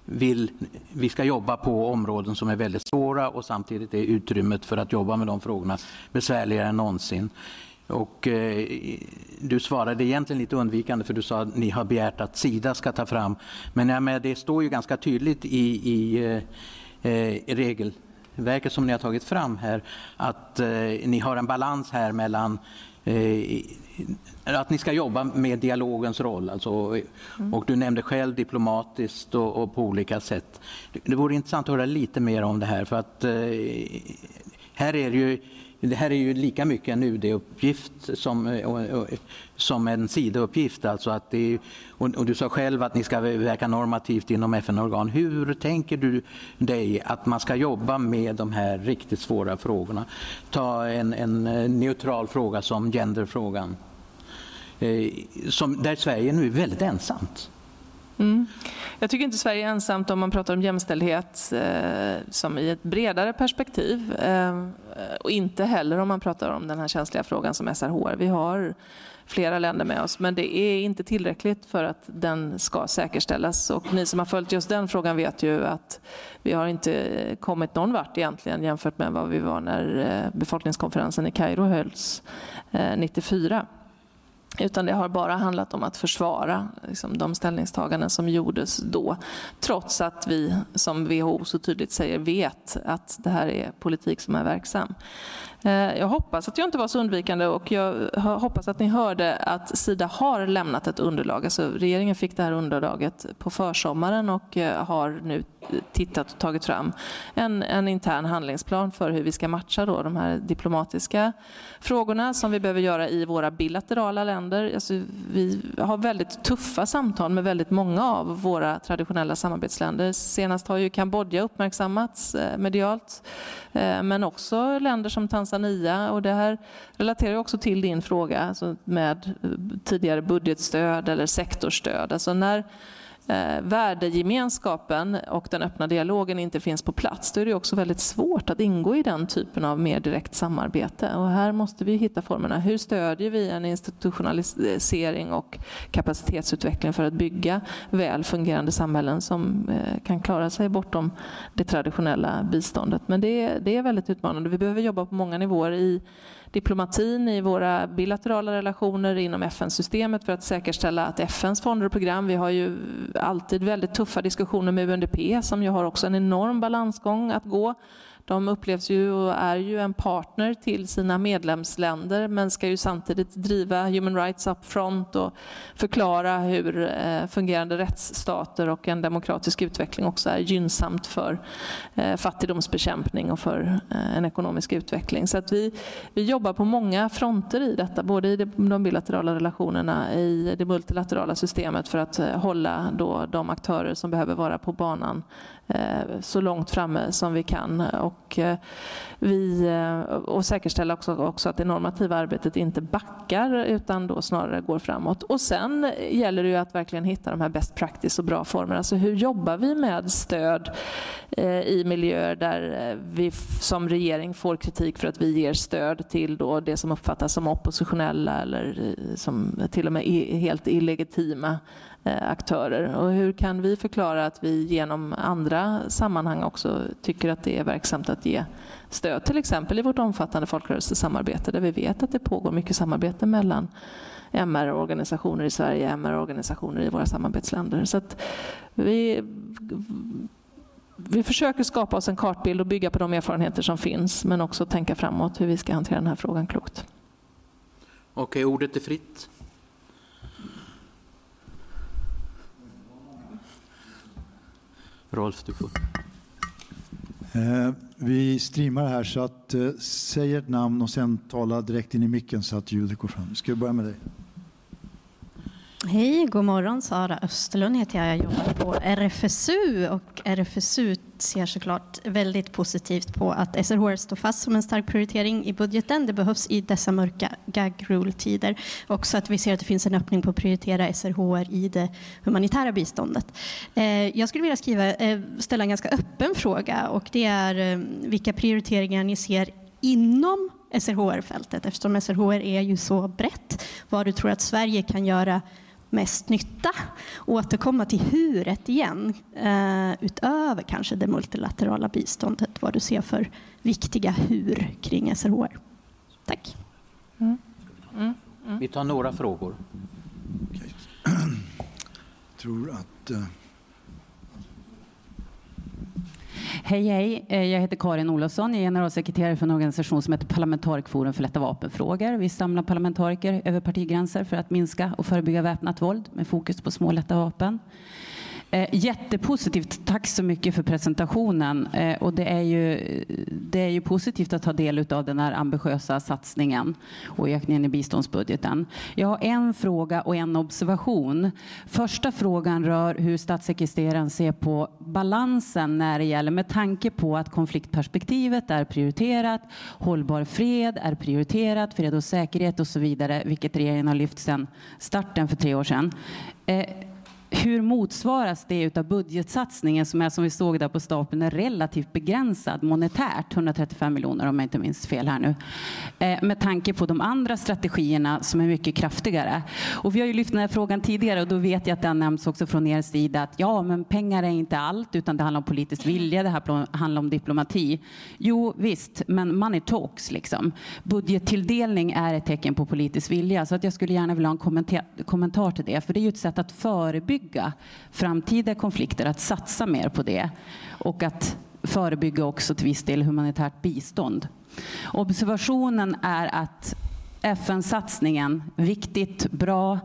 vill, vi ska jobba på områden som är väldigt svåra och samtidigt är utrymmet för att jobba med de frågorna besvärligare än någonsin. Och, eh, du svarade egentligen lite undvikande för du sa att ni har begärt att Sida ska ta fram, men ja, det står ju ganska tydligt i, i eh, eh regel verket som ni har tagit fram här, att eh, ni har en balans här mellan eh, att ni ska jobba med dialogens roll. Alltså, mm. och du nämnde själv diplomatiskt och, och, på olika sätt. Det, det vore intressant att höra lite mer om det här. för att eh, här är det ju det här är ju lika mycket en UD-uppgift som, som en sidouppgift. Alltså att det, och, du sa själv att ni ska verka normativt inom FN-organ. Hur tänker du dig att man ska jobba med de här riktigt svåra frågorna? Ta en, en eh, neutral fråga som genderfrågan, eh, som, där Sverige nu är väldigt ensamt. Mm. Jag tycker inte Sverige är ensamt om man pratar om jämställdhet eh, som i ett bredare perspektiv. Eh, och inte heller om man pratar om den här känsliga frågan som SRHR. Vi har flera länder med oss, men det är inte tillräckligt för att den ska säkerställas. Och ni som har följt just den frågan vet ju att vi har inte kommit någon vart egentligen jämfört med vad vi var när eh, befolkningskonferensen i Kairo hölls eh, 94. Utan det har bara handlat om att försvara liksom, de ställningstaganden som gjordes då. Trots att vi, som WHO så tydligt säger, vet att det här är politik som är verksam. Eh, jag hoppas att jag inte var så undvikande och jag hoppas att ni hörde att Sida har lämnat ett underlag. Alltså regeringen fick det här underlaget på försommaren och eh, har nu tittat och tagit fram en, en intern handlingsplan för hur vi ska matcha då de här diplomatiska frågorna som vi behöver göra i våra bilaterala länder. Alltså vi har väldigt tuffa samtal med väldigt många av våra traditionella samarbetsländer. Senast har ju Kambodja uppmärksammats eh, medialt men också länder som Tanzania Tanzania och det här relaterar också till din fråga alltså med eh, tidigare budgetstöd eller sektorstöd. Alltså när eh, värdegemenskapen och den öppna dialogen inte finns på plats, då är det också väldigt svårt att ingå i den typen av mer direkt samarbete. Och här måste vi hitta formerna. Hur stödjer vi en institutionalisering och kapacitetsutveckling för att bygga väl fungerande samhällen som eh, kan klara sig bortom det traditionella biståndet? Men det, det är väldigt utmanande. Vi behöver jobba på många nivåer i diplomatin, i våra bilaterala relationer inom FN-systemet för att säkerställa att FNs fonder och program, vi har ju alltid väldigt tuffa diskussioner med UNDP som ju har också en enorm balansgång att gå de upplevs ju och är ju en partner till sina medlemsländer men ska ju samtidigt driva human rights up front och förklara hur eh, fungerande rättsstater och en demokratisk utveckling också är gynnsamt för eh, fattigdomsbekämpning och för eh, en ekonomisk utveckling. Så att vi, vi jobbar på många fronter i detta, både i de bilaterala relationerna, i det multilaterala systemet för att hålla då de aktörer som behöver vara på banan Eh, så långt framme som vi kan och, eh, vi, eh, och säkerställa också, också att det normativa arbetet inte backar utan då snarare går framåt. Och sen gäller det ju att verkligen hitta de här best practice och bra formerna. Alltså hur jobbar vi med stöd i miljöer där vi som regering får kritik för att vi ger stöd till då det som uppfattas som oppositionella eller som till och med helt illegitima Eh, aktörer. Och hur kan vi förklara att vi genom andra sammanhang också tycker att det är verksamt att ge stöd, till exempel i vårt omfattande folkrörelsesamarbete där vi vet att det pågår mycket samarbete mellan MR-organisationer i Sverige, MR-organisationer i våra samarbetsländer. Så vi, vi försöker skapa oss en kartbild och bygga på de erfarenheter som finns men också tänka framåt hur vi ska hantera den här frågan klokt. Okej, ordet är fritt. Rolf, du får. Eh, vi streamar här så att eh, säg ett namn och sen tala direkt in i micken så att ljudet går fram. Ska vi börja med dig? Hej, god morgon. Sara Österlund heter jag. Jag jobbar på RFSU och RFSU ser såklart väldigt positivt på att SRHR står fast som en stark prioritering i budgeten. Det behövs i dessa mörka gag rule-tider. Också att vi ser att det finns en öppning på att prioritera SRHR i det humanitära biståndet. Eh, jag skulle vilja skriva, eh, ställa en ganska öppen fråga och det är eh, vilka prioriteringar ni ser inom SRHR-fältet eftersom SRHR är ju så brett. Vad du tror att Sverige kan göra mest nytta. Återkomma till huret igen, eh, utöver kanske det multilaterala biståndet, vad du ser för viktiga hur kring SRHR. Tack. Mm. Mm. Mm. Vi tar några frågor. Jag tror att eh, Hej, hej. Eh, jag heter Karin Olofsson. Jag är generalsekreterare för en organisation som heter Parlamentarikforum för lätta vapenfrågor. Vi samlar parlamentariker över partigränser för att minska och förebygga väpnat våld med fokus på små lätta vapen. Eh, jättepositivt. Tack så mycket för presentationen. Eh, och det, är ju, det är ju positivt att ta del av den här ambitiösa satsningen och ökningen i biståndsbudgeten. Jag har en fråga och en observation. Första frågan rör hur statssekreteraren ser på balansen när det gäller med tanke på att konfliktperspektivet är prioriterat, hållbar fred är prioriterat, fred och säkerhet och så vidare, vilket regeringen har lyft sedan starten för tre år sedan. Eh, hur motsvaras det av budgetsatsningen som är som vi såg där på stapeln är relativt begränsad monetärt, 135 miljoner om jag inte minns fel här nu, eh, med tanke på de andra strategierna som är mycket kraftigare. Och vi har ju lyft den här frågan tidigare och då vet jag att det har nämnts också från er sida att ja, men pengar är inte allt utan det handlar om politisk vilja, det här handlar om diplomati. Jo visst, men money talks liksom. Budgettilldelning är ett tecken på politisk vilja så att jag skulle gärna vilja ha en kommentar, kommentar till det, för det är ju ett sätt att förebygga förebygga framtida konflikter, att satsa mer på det och att förebygga också till viss del humanitärt bistånd. Observationen är att FN-satsningen, viktigt, bra.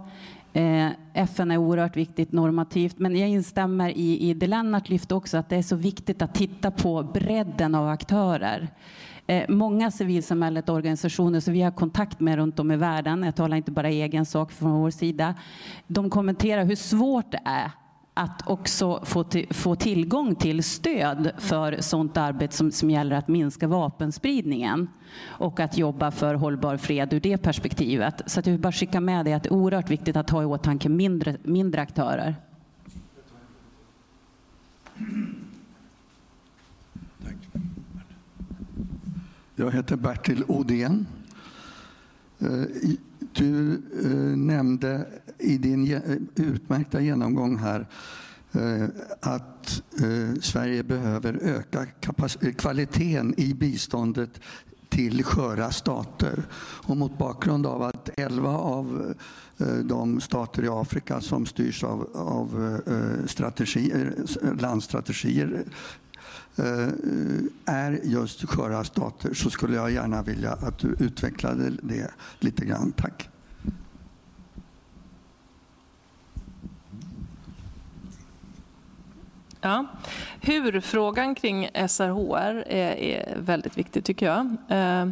Eh, FN är oerhört viktigt normativt, men jag instämmer i, i det Lennart lyfte också, att det är så viktigt att titta på bredden av aktörer. Eh, många civilsamhället organisationer som vi har kontakt med runt om i världen, jag talar inte bara egen sak från vår sida, de kommenterar hur svårt det är att också få, till, få tillgång till stöd för sådant arbete som, som gäller att minska vapenspridningen och att jobba för hållbar fred ur det perspektivet. Så att jag vill bara skicka med det att det är oerhört viktigt att ha i åtanke mindre, mindre aktörer. Jag heter Bertil Odén. Eh, du eh, nämnde i din utmärkta genomgång här eh, att Sverige behöver öka kvaliteten i biståndet till sköra stater. Och mot bakgrund av att 11 av de stater i Afrika som styrs av, av strategier, landstrategier Eh, är just sköra stater så skulle jag gärna vilja att du utvecklade det lite grann. Tack. Ja. Hur-frågan kring SRHR är, eh, är, väldigt viktig tycker jag. Eh,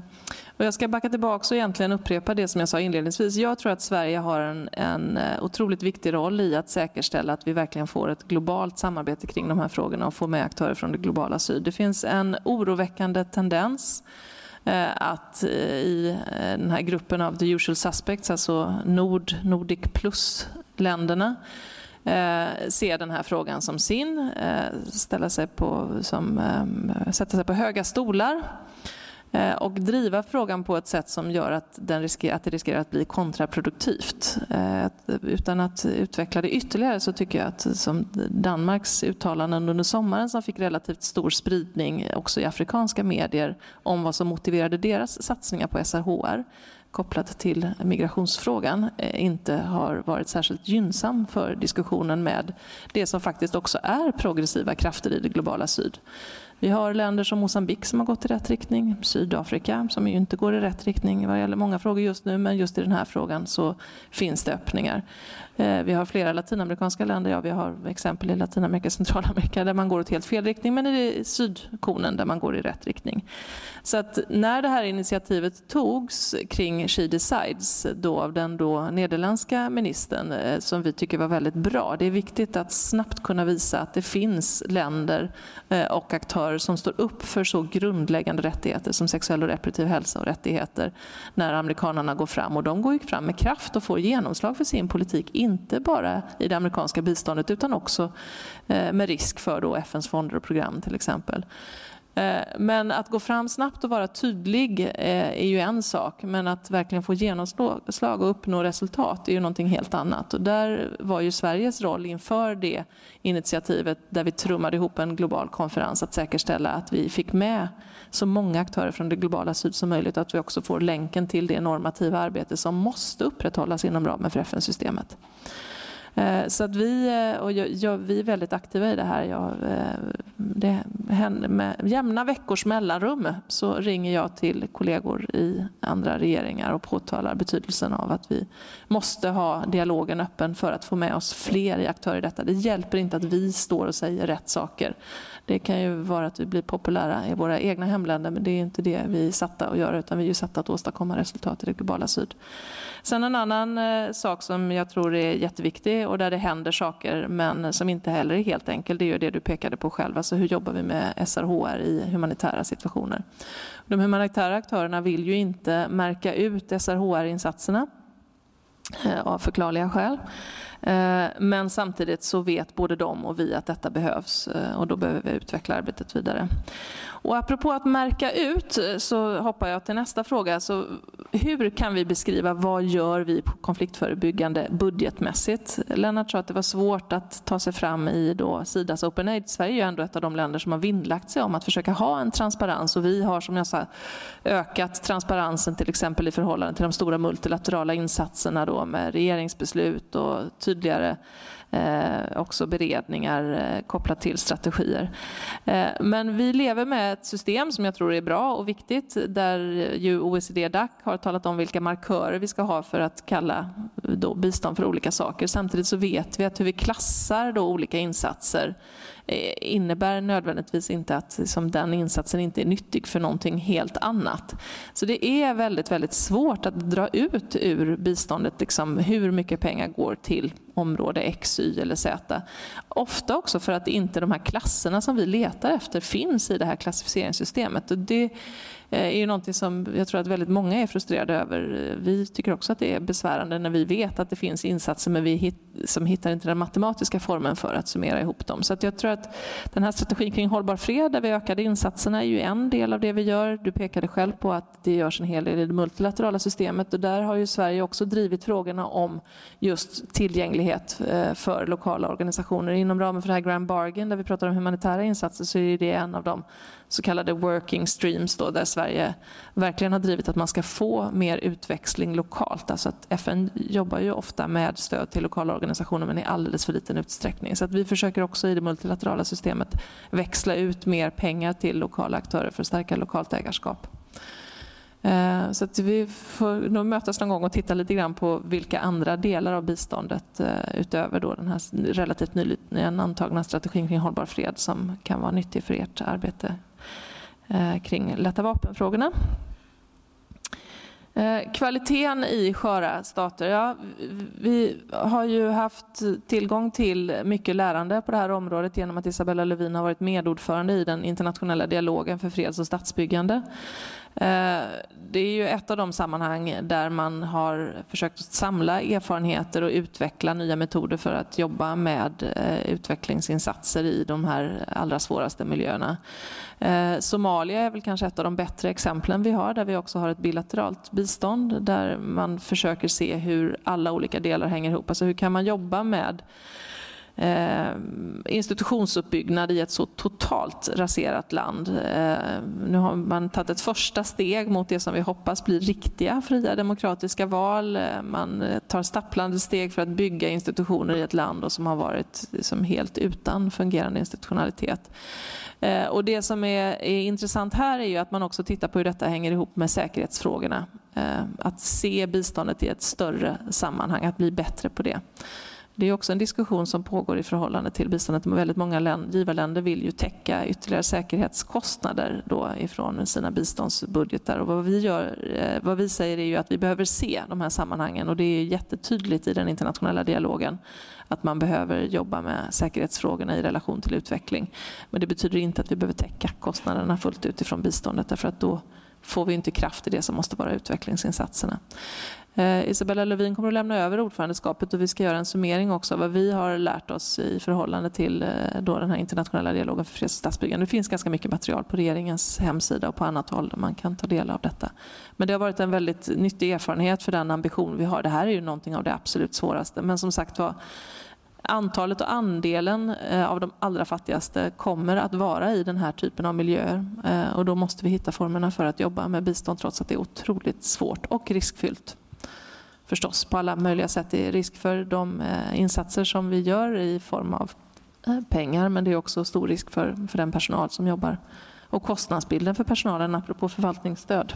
och jag ska backa tillbaka och egentligen upprepa det som jag sa inledningsvis. Jag tror att Sverige har en, en eh, otroligt viktig roll i att säkerställa att vi verkligen får ett globalt samarbete kring de här frågorna och får med aktörer från det globala syd. Det finns en oroväckande tendens eh, att i den här gruppen av the usual suspects, alltså Nord, Nordic plus-länderna, eh, se den här frågan som sin, eh, ställa sig på, som, eh, sätta sig på höga stolar eh, och driva frågan på ett sätt som gör att, den riskerar, att det riskerar att bli kontraproduktivt. Eh, utan att utveckla det ytterligare så tycker jag att som Danmarks uttalanden under sommaren som fick relativt stor spridning också i afrikanska medier om vad som motiverade deras satsningar på SRHR kopplat till migrationsfrågan eh, inte har varit särskilt gynnsam för diskussionen med det som faktiskt också är progressiva krafter i det globala syd. Vi har länder som Mosambik som har gått i rätt riktning, Sydafrika som ju inte går i rätt riktning vad gäller många frågor just nu, men just i den här frågan så finns det öppningar. Eh, vi har flera latinamerikanska länder, ja vi har exempel i Latinamerika och Centralamerika där man går åt helt fel riktning, men i sydkonen där man går i rätt riktning. Så att när det här initiativet togs kring She Decides då av den då nederländska ministern eh, som vi tycker var väldigt bra. Det är viktigt att snabbt kunna visa att det finns länder eh, och aktörer som står upp för så grundläggande rättigheter som sexuell och reproduktiv hälsa och rättigheter när amerikanerna går fram. Och de går ju fram med kraft och får genomslag för sin politik, inte bara i det amerikanska biståndet utan också eh, med risk för då FNs fonder och program till exempel. Eh, men att gå fram snabbt och vara tydlig eh, är ju en sak, men att verkligen få genomslag och uppnå resultat är ju någonting helt annat. Och där var ju Sveriges roll inför det initiativet, där vi trummade ihop en global konferens, att säkerställa att vi fick med så många aktörer från det globala syd som möjligt, att vi också får länken till det normativa arbete som måste upprätthållas inom ramen för FN-systemet. Eh, så att vi, eh, och jag, jag, vi är väldigt aktiva i det här. Jag, eh, det händer med jämna veckors mellanrum så ringer jag till kollegor i andra regeringar och påtalar betydelsen av att vi måste ha dialogen öppen för att få med oss fler aktörer i detta. Det hjälper inte att vi står och säger rätt saker. Det kan ju vara att vi blir populära i våra egna hemländer men det är inte det vi är satta att göra utan vi är satta att åstadkomma resultat i det globala syd. Sen en annan eh, sak som jag tror är jätteviktig och där det händer saker men som inte heller är helt enkel det är ju det du pekade på själv. Alltså hur jobbar vi med SRHR i humanitära situationer? De humanitära aktörerna vill ju inte märka ut SRHR-insatserna Eh, av förklarliga skäl. Eh, men samtidigt så vet både de och vi att detta behövs eh, och då behöver vi utveckla arbetet vidare. Och apropå att märka ut så hoppar jag till nästa fråga. Så hur kan vi beskriva vad gör vi på konfliktförebyggande budgetmässigt? Lennart sa att det var svårt att ta sig fram i då Sidas Open Aid. Sverige är ju ändå ett av de länder som har vinnlagt sig om att försöka ha en transparens och vi har som jag sa ökat transparensen till exempel i förhållande till de stora multilaterala insatserna då med regeringsbeslut och tydligare eh, också beredningar eh, kopplat till strategier. Eh, men vi lever med ett system som jag tror är bra och viktigt där ju OECD-DAC har talat om vilka markörer vi ska ha för att kalla eh, då bistånd för olika saker. Samtidigt så vet vi att hur vi klassar då olika insatser Eh, innebär nödvändigtvis inte att liksom, den insatsen inte är nyttig för någonting helt annat. Så det är väldigt, väldigt svårt att dra ut ur biståndet liksom, hur mycket pengar går till område X, Y eller Z. Ofta också för att inte de här klasserna som vi letar efter finns i det här klassificeringssystemet. Och det Eh, är ju någonting som jag tror att väldigt många är frustrerade över. Eh, vi tycker också att det är besvärande när vi vet att det finns insatser men vi hit, som hittar inte den matematiska formen för att summera ihop dem. Så jag tror att den här strategin kring hållbar fred där vi ökade insatserna är ju en del av det vi gör. Du pekade själv på att det görs en hel del i det multilaterala systemet och där har ju Sverige också drivit frågorna om just tillgänglighet eh, för lokala organisationer. Inom ramen för det här Grand Bargain där vi pratar om humanitära insatser så är det en av de så kallade working streams då, där Sverige verkligen har drivit att man ska få mer utväxling lokalt. Alltså att FN jobbar ju ofta med stöd till lokala organisationer men i alldeles för liten utsträckning. Så att vi försöker också i det multilaterala systemet växla ut mer pengar till lokala aktörer för att stärka lokalt ägarskap. Eh, så att vi får nog mötas någon gång och titta lite grann på vilka andra delar av biståndet eh, utöver då den här relativt nyligen antagna strategin kring hållbar fred som kan vara nyttig för ert arbete Eh, kring lätta vapenfrågorna. Eh, kvaliteten i sköra stater. Ja, vi har ju haft tillgång till mycket lärande på det här området genom att Isabella Lövin har varit medordförande i den internationella dialogen för freds och statsbyggande. Eh, det är ju ett av de sammanhang där man har försökt samla erfarenheter och utveckla nya metoder för att jobba med eh, utvecklingsinsatser i de här allra svåraste miljöerna. Eh, Somalia är väl kanske ett av de bättre exemplen vi har där vi också har ett bilateralt bistånd där man försöker se hur alla olika delar hänger ihop. Alltså hur kan man jobba med eh, institutionsuppbyggnad i ett så totalt raserat land. Eh, nu har man tagit ett första steg mot det som vi hoppas blir riktiga fria demokratiska val. Eh, man tar stapplande steg för att bygga institutioner i ett land och som har varit liksom helt utan fungerande institutionalitet. Eh, och det som är, är, intressant här är ju att man också tittar på hur detta hänger ihop med säkerhetsfrågorna. Eh, att se biståndet i ett större sammanhang, att bli bättre på det. Det är också en diskussion som pågår i förhållande till biståndet. Väldigt många länder, givarländer vill ju täcka ytterligare säkerhetskostnader då ifrån sina biståndsbudgetar. Och vad, vi gör, eh, vad vi säger är ju att vi behöver se de här sammanhangen och det är jättetydligt i den internationella dialogen att man behöver jobba med säkerhetsfrågorna i relation till utveckling. Men det betyder inte att vi behöver täcka kostnaderna fullt ut ifrån biståndet därför att då får vi inte kraft i det som måste vara utvecklingsinsatserna. Eh, Isabella Lövin kommer att lämna över ordförandeskapet och vi ska göra en summering också av vad vi har lärt oss i förhållande till eh, då den här internationella dialogen för freds och statsbyggande. Det finns ganska mycket material på regeringens hemsida och på annat håll där man kan ta del av detta. Men det har varit en väldigt nyttig erfarenhet för den ambition vi har. Det här är ju någonting av det absolut svåraste. Men som sagt var, antalet och andelen eh, av de allra fattigaste kommer att vara i den här typen av miljöer. Eh, och då måste vi hitta formerna för att jobba med bistånd trots att det är otroligt svårt och riskfyllt förstås på alla möjliga sätt. Det är risk för de eh, insatser som vi gör i form av eh, pengar men det är också stor risk för, för den personal som jobbar. Och kostnadsbilden för personalen, apropå förvaltningsstöd,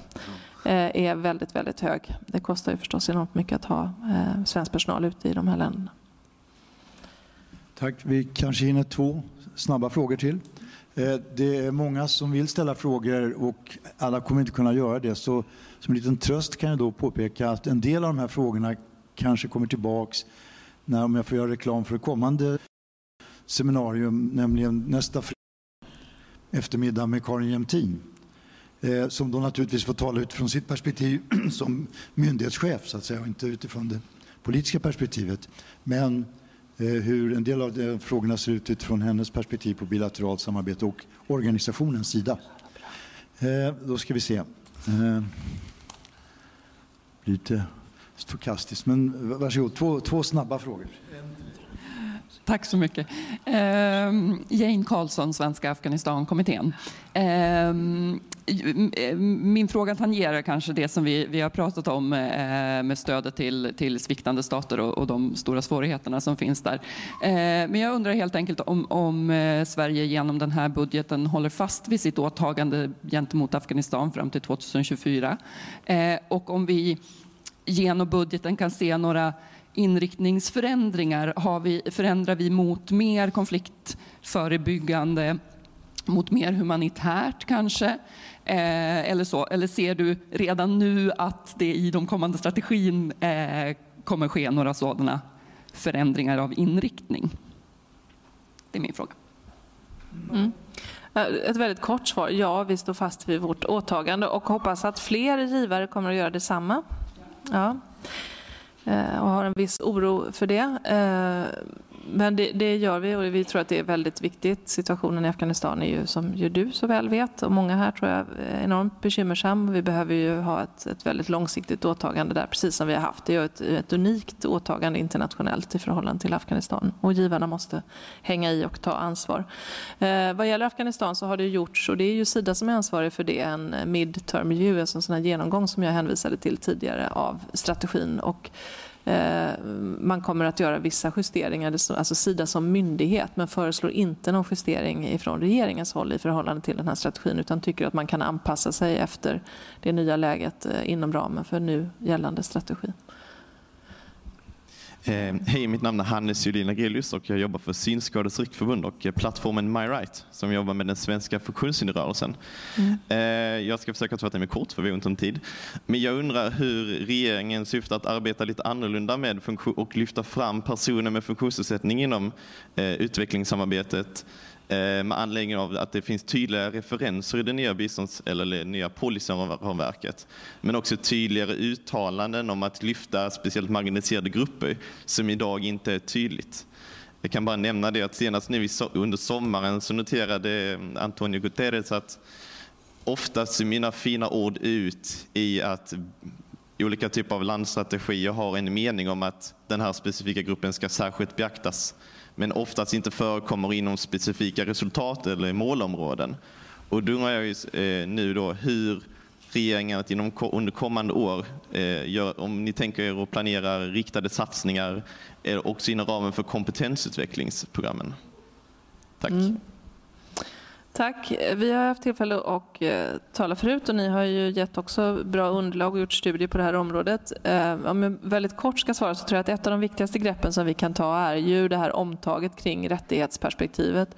eh, är väldigt, väldigt hög. Det kostar ju förstås enormt mycket att ha svensk personal ute i de här länderna. Tack. Vi kanske hinner två snabba frågor till. Eh, det är många som vill ställa frågor och alla kommer inte kunna göra det. Så som en liten tröst kan jag då påpeka att en del av de här frågorna kanske kommer tillbaks när, om jag får göra reklam för det kommande seminarium, nämligen nästa eftermiddag med Karin Jämtin. Eh, som då naturligtvis får tala utifrån sitt perspektiv som myndighetschef så att säga och inte utifrån det politiska perspektivet. Men Eh, hur en del av de frågorna ser ut utifrån hennes perspektiv på bilateralt samarbete och organisationens sida. Eh, då ska vi se. Eh, lite stokastiskt, men varsågod. Två, två snabba frågor. Tack så mycket. Ehm, Jane Karlsson, Svenska Afghanistankommittén. Ehm, min fråga tangerar kanske det som vi, vi har pratat om eh, med stödet till, till sviktande stater och, och, de stora svårigheterna som finns där. Ehm, men jag undrar helt enkelt om, om eh, Sverige genom den här budgeten håller fast vid sitt åtagande gentemot Afghanistan fram till 2024 och om vi genom budgeten kan se några inriktningsförändringar? Har vi, förändrar vi mot mer konfliktförebyggande, mot mer humanitärt kanske? Eh, eller, så. eller ser du redan nu att det i de kommande strategin eh, kommer ske några sådana förändringar av inriktning? Det är min fråga. Mm. Eh, ett väldigt kort svar. Ja, vi står fast vid vårt åtagande och hoppas att fler givare kommer att göra detsamma. Ja. Eh, och har en viss oro för det. Eh, men det, det, gör vi och vi tror att det är väldigt viktigt. Situationen i Afghanistan är ju som ju du så väl vet och många här tror jag är enormt bekymmersam. Vi behöver ju ha ett, ett väldigt långsiktigt åtagande där precis som vi har haft. Det är ett, ett unikt åtagande internationellt i förhållande till Afghanistan och givarna måste hänga i och ta ansvar. Eh, vad gäller Afghanistan så har det gjorts och det är ju Sida som är ansvarig för det en midterm review, alltså en sån här genomgång som jag hänvisade till tidigare av strategin och Eh, man kommer att göra vissa justeringar, alltså Sida som myndighet, men föreslår inte någon justering från regeringens håll i förhållande till den här strategin, utan tycker att man kan anpassa sig efter det nya läget eh, inom ramen för nu gällande strategi. Eh, hej, mitt namn är Hannes Julin Agrelius och jag jobbar för Synskadades riksförbund och eh, plattformen MyRight som jobbar med den svenska funktionshinderrörelsen. Mm. Eh, jag ska försöka fatta mig kort för vi har ont om tid. Men jag undrar hur regeringen syftar att arbeta lite annorlunda med och lyfta fram personer med funktionsnedsättning inom utvecklingssamarbetet Eh, med anledning av att det finns tydliga referenser i det nya bistånds eller nya policyramverket. Men också tydligare uttalanden om att lyfta speciellt marginaliserade grupper som idag inte är tydligt. Jag kan bara nämna det att senast nu under sommaren så noterade eh, Antonio Guterres att oftast ser mina fina ord ut i att olika typer av landstrategier har en mening om att den här specifika gruppen ska särskilt beaktas men oftast inte förekommer inom specifika resultat eller målområden. Och då undrar jag eh, nu då hur regeringen att inom, under kommande år, eh, gör, om ni tänker er att planera riktade satsningar eh, också inom ramen för kompetensutvecklingsprogrammen. Tack. Mm. Tack. Vi har haft tillfälle att eh, tala förut och ni har ju gett också bra underlag och gjort studier på det här området. Eh, om jag väldigt kort ska svara så tror jag att ett av de viktigaste greppen som vi kan ta är ju det här omtaget kring rättighetsperspektivet.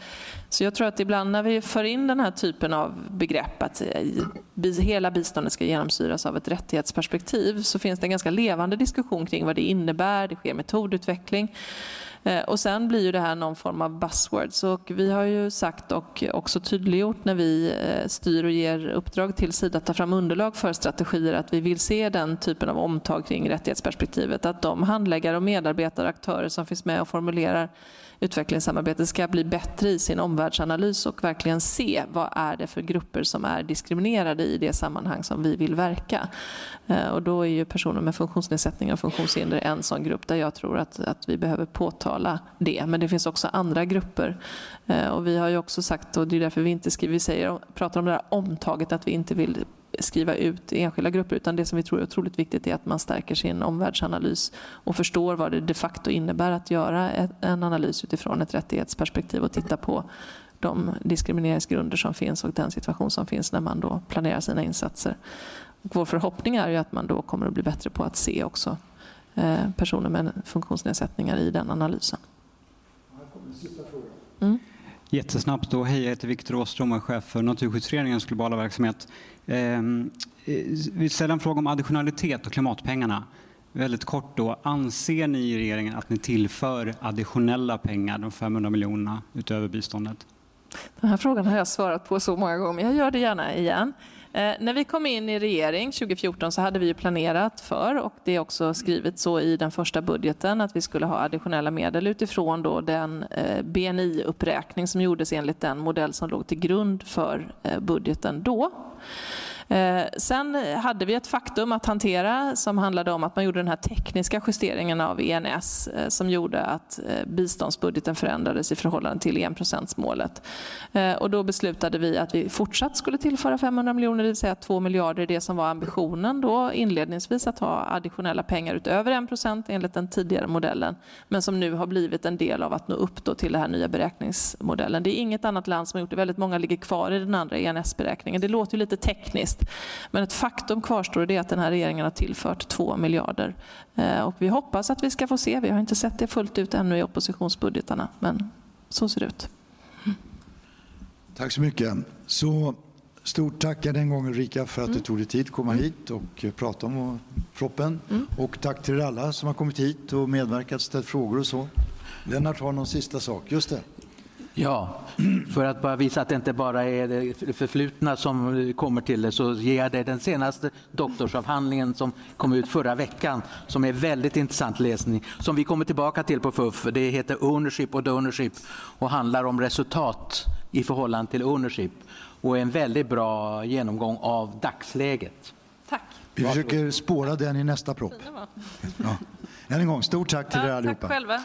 Så jag tror att ibland när vi för in den här typen av begrepp att eh, hela biståndet ska genomsyras av ett rättighetsperspektiv så finns det en ganska levande diskussion kring vad det innebär. Det sker metodutveckling. Eh, och sen blir ju det här någon form av buzzwords. Och vi har ju sagt och också tydliggjort när vi eh, styr och ger uppdrag till Sida att ta fram underlag för strategier att vi vill se den typen av omtag kring rättighetsperspektivet. Att de handläggare och medarbetare, aktörer som finns med och formulerar utvecklingssamarbetet ska bli bättre i sin omvärldsanalys och verkligen se vad är det för grupper som är diskriminerade i det sammanhang som vi vill verka. Eh, och då är ju personer med funktionsnedsättningar och funktionshinder en sån grupp där jag tror att, att vi behöver påtala det. Men det finns också andra grupper. Eh, och vi har ju också sagt, och det är därför vi inte skriver, vi säger, pratar om det här omtaget, att vi inte vill skriva ut enskilda grupper utan det som vi tror är otroligt viktigt är att man stärker sin omvärldsanalys och förstår vad det de facto innebär att göra en analys utifrån ett rättighetsperspektiv och titta på de diskrimineringsgrunder som finns och den situation som finns när man då planerar sina insatser. Och vår förhoppning är ju att man då kommer att bli bättre på att se också eh, personer med funktionsnedsättningar i den analysen. Mm. Jättesnabbt då. Hej, jag heter Viktor Åström och är chef för Naturskyddsföreningens globala verksamhet. Ehm, eh, vi ställer en fråga om additionalitet och klimatpengarna. Väldigt kort då. Anser ni i regeringen att ni tillför additionella pengar, de 500 miljonerna utöver biståndet? Den här frågan har jag svarat på så många gånger, men jag gör det gärna igen. Eh, när vi kom in i regering 2014 så hade vi planerat för, och det är också skrivet så i den första budgeten, att vi skulle ha additionella medel utifrån då den eh, BNI-uppräkning som gjordes enligt den modell som låg till grund för eh, budgeten då. Eh, sen hade vi ett faktum att hantera som handlade om att man gjorde den här tekniska justeringen av ENS eh, som gjorde att eh, biståndsbudgeten förändrades i förhållande till enprocentsmålet. Och då beslutade vi att vi fortsatt skulle tillföra 500 miljoner, det vill säga 2 miljarder, det som var ambitionen då inledningsvis att ha additionella pengar utöver 1 procent enligt den tidigare modellen, men som nu har blivit en del av att nå upp då till den här nya beräkningsmodellen. Det är inget annat land som har gjort det. Väldigt många ligger kvar i den andra ENS-beräkningen. Det låter ju lite tekniskt helst. Men ett faktum kvarstår det är att den här regeringen har tillfört 2 miljarder. Eh, och vi hoppas att vi ska få se, vi har inte sett det fullt ut ännu i oppositionsbudgetarna, men så ser det ut. Tack så mycket. Så stort tack än en gång Ulrika för att mm. du tog dig tid att komma hit och prata om proppen. Mm. Och tack till er alla som har kommit hit och medverkat, ställt frågor och så. Lennart har någon sista sak. Just det. Ja, för att bara visa att det inte bara är det förflutna som kommer till det så ger jag dig den senaste doktorsavhandlingen som kom ut förra veckan som är väldigt intressant läsning som vi kommer tillbaka till på FUF. Det heter Ownership och Donorship och handlar om resultat i förhållande till ownership och är en väldigt bra genomgång av dagsläget. Tack. Vi försöker spåra den i nästa propp. Ja. Än en gång, stort tack till er Ja, allihopa. tack själva.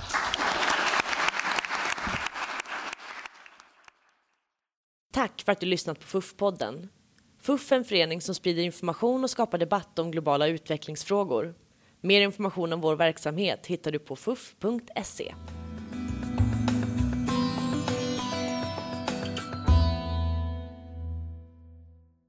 Tack för att du lyssnat på FUF-podden. FUF är en förening som sprider information och skapar debatt om globala utvecklingsfrågor. Mer information om vår verksamhet hittar du på fuf.se.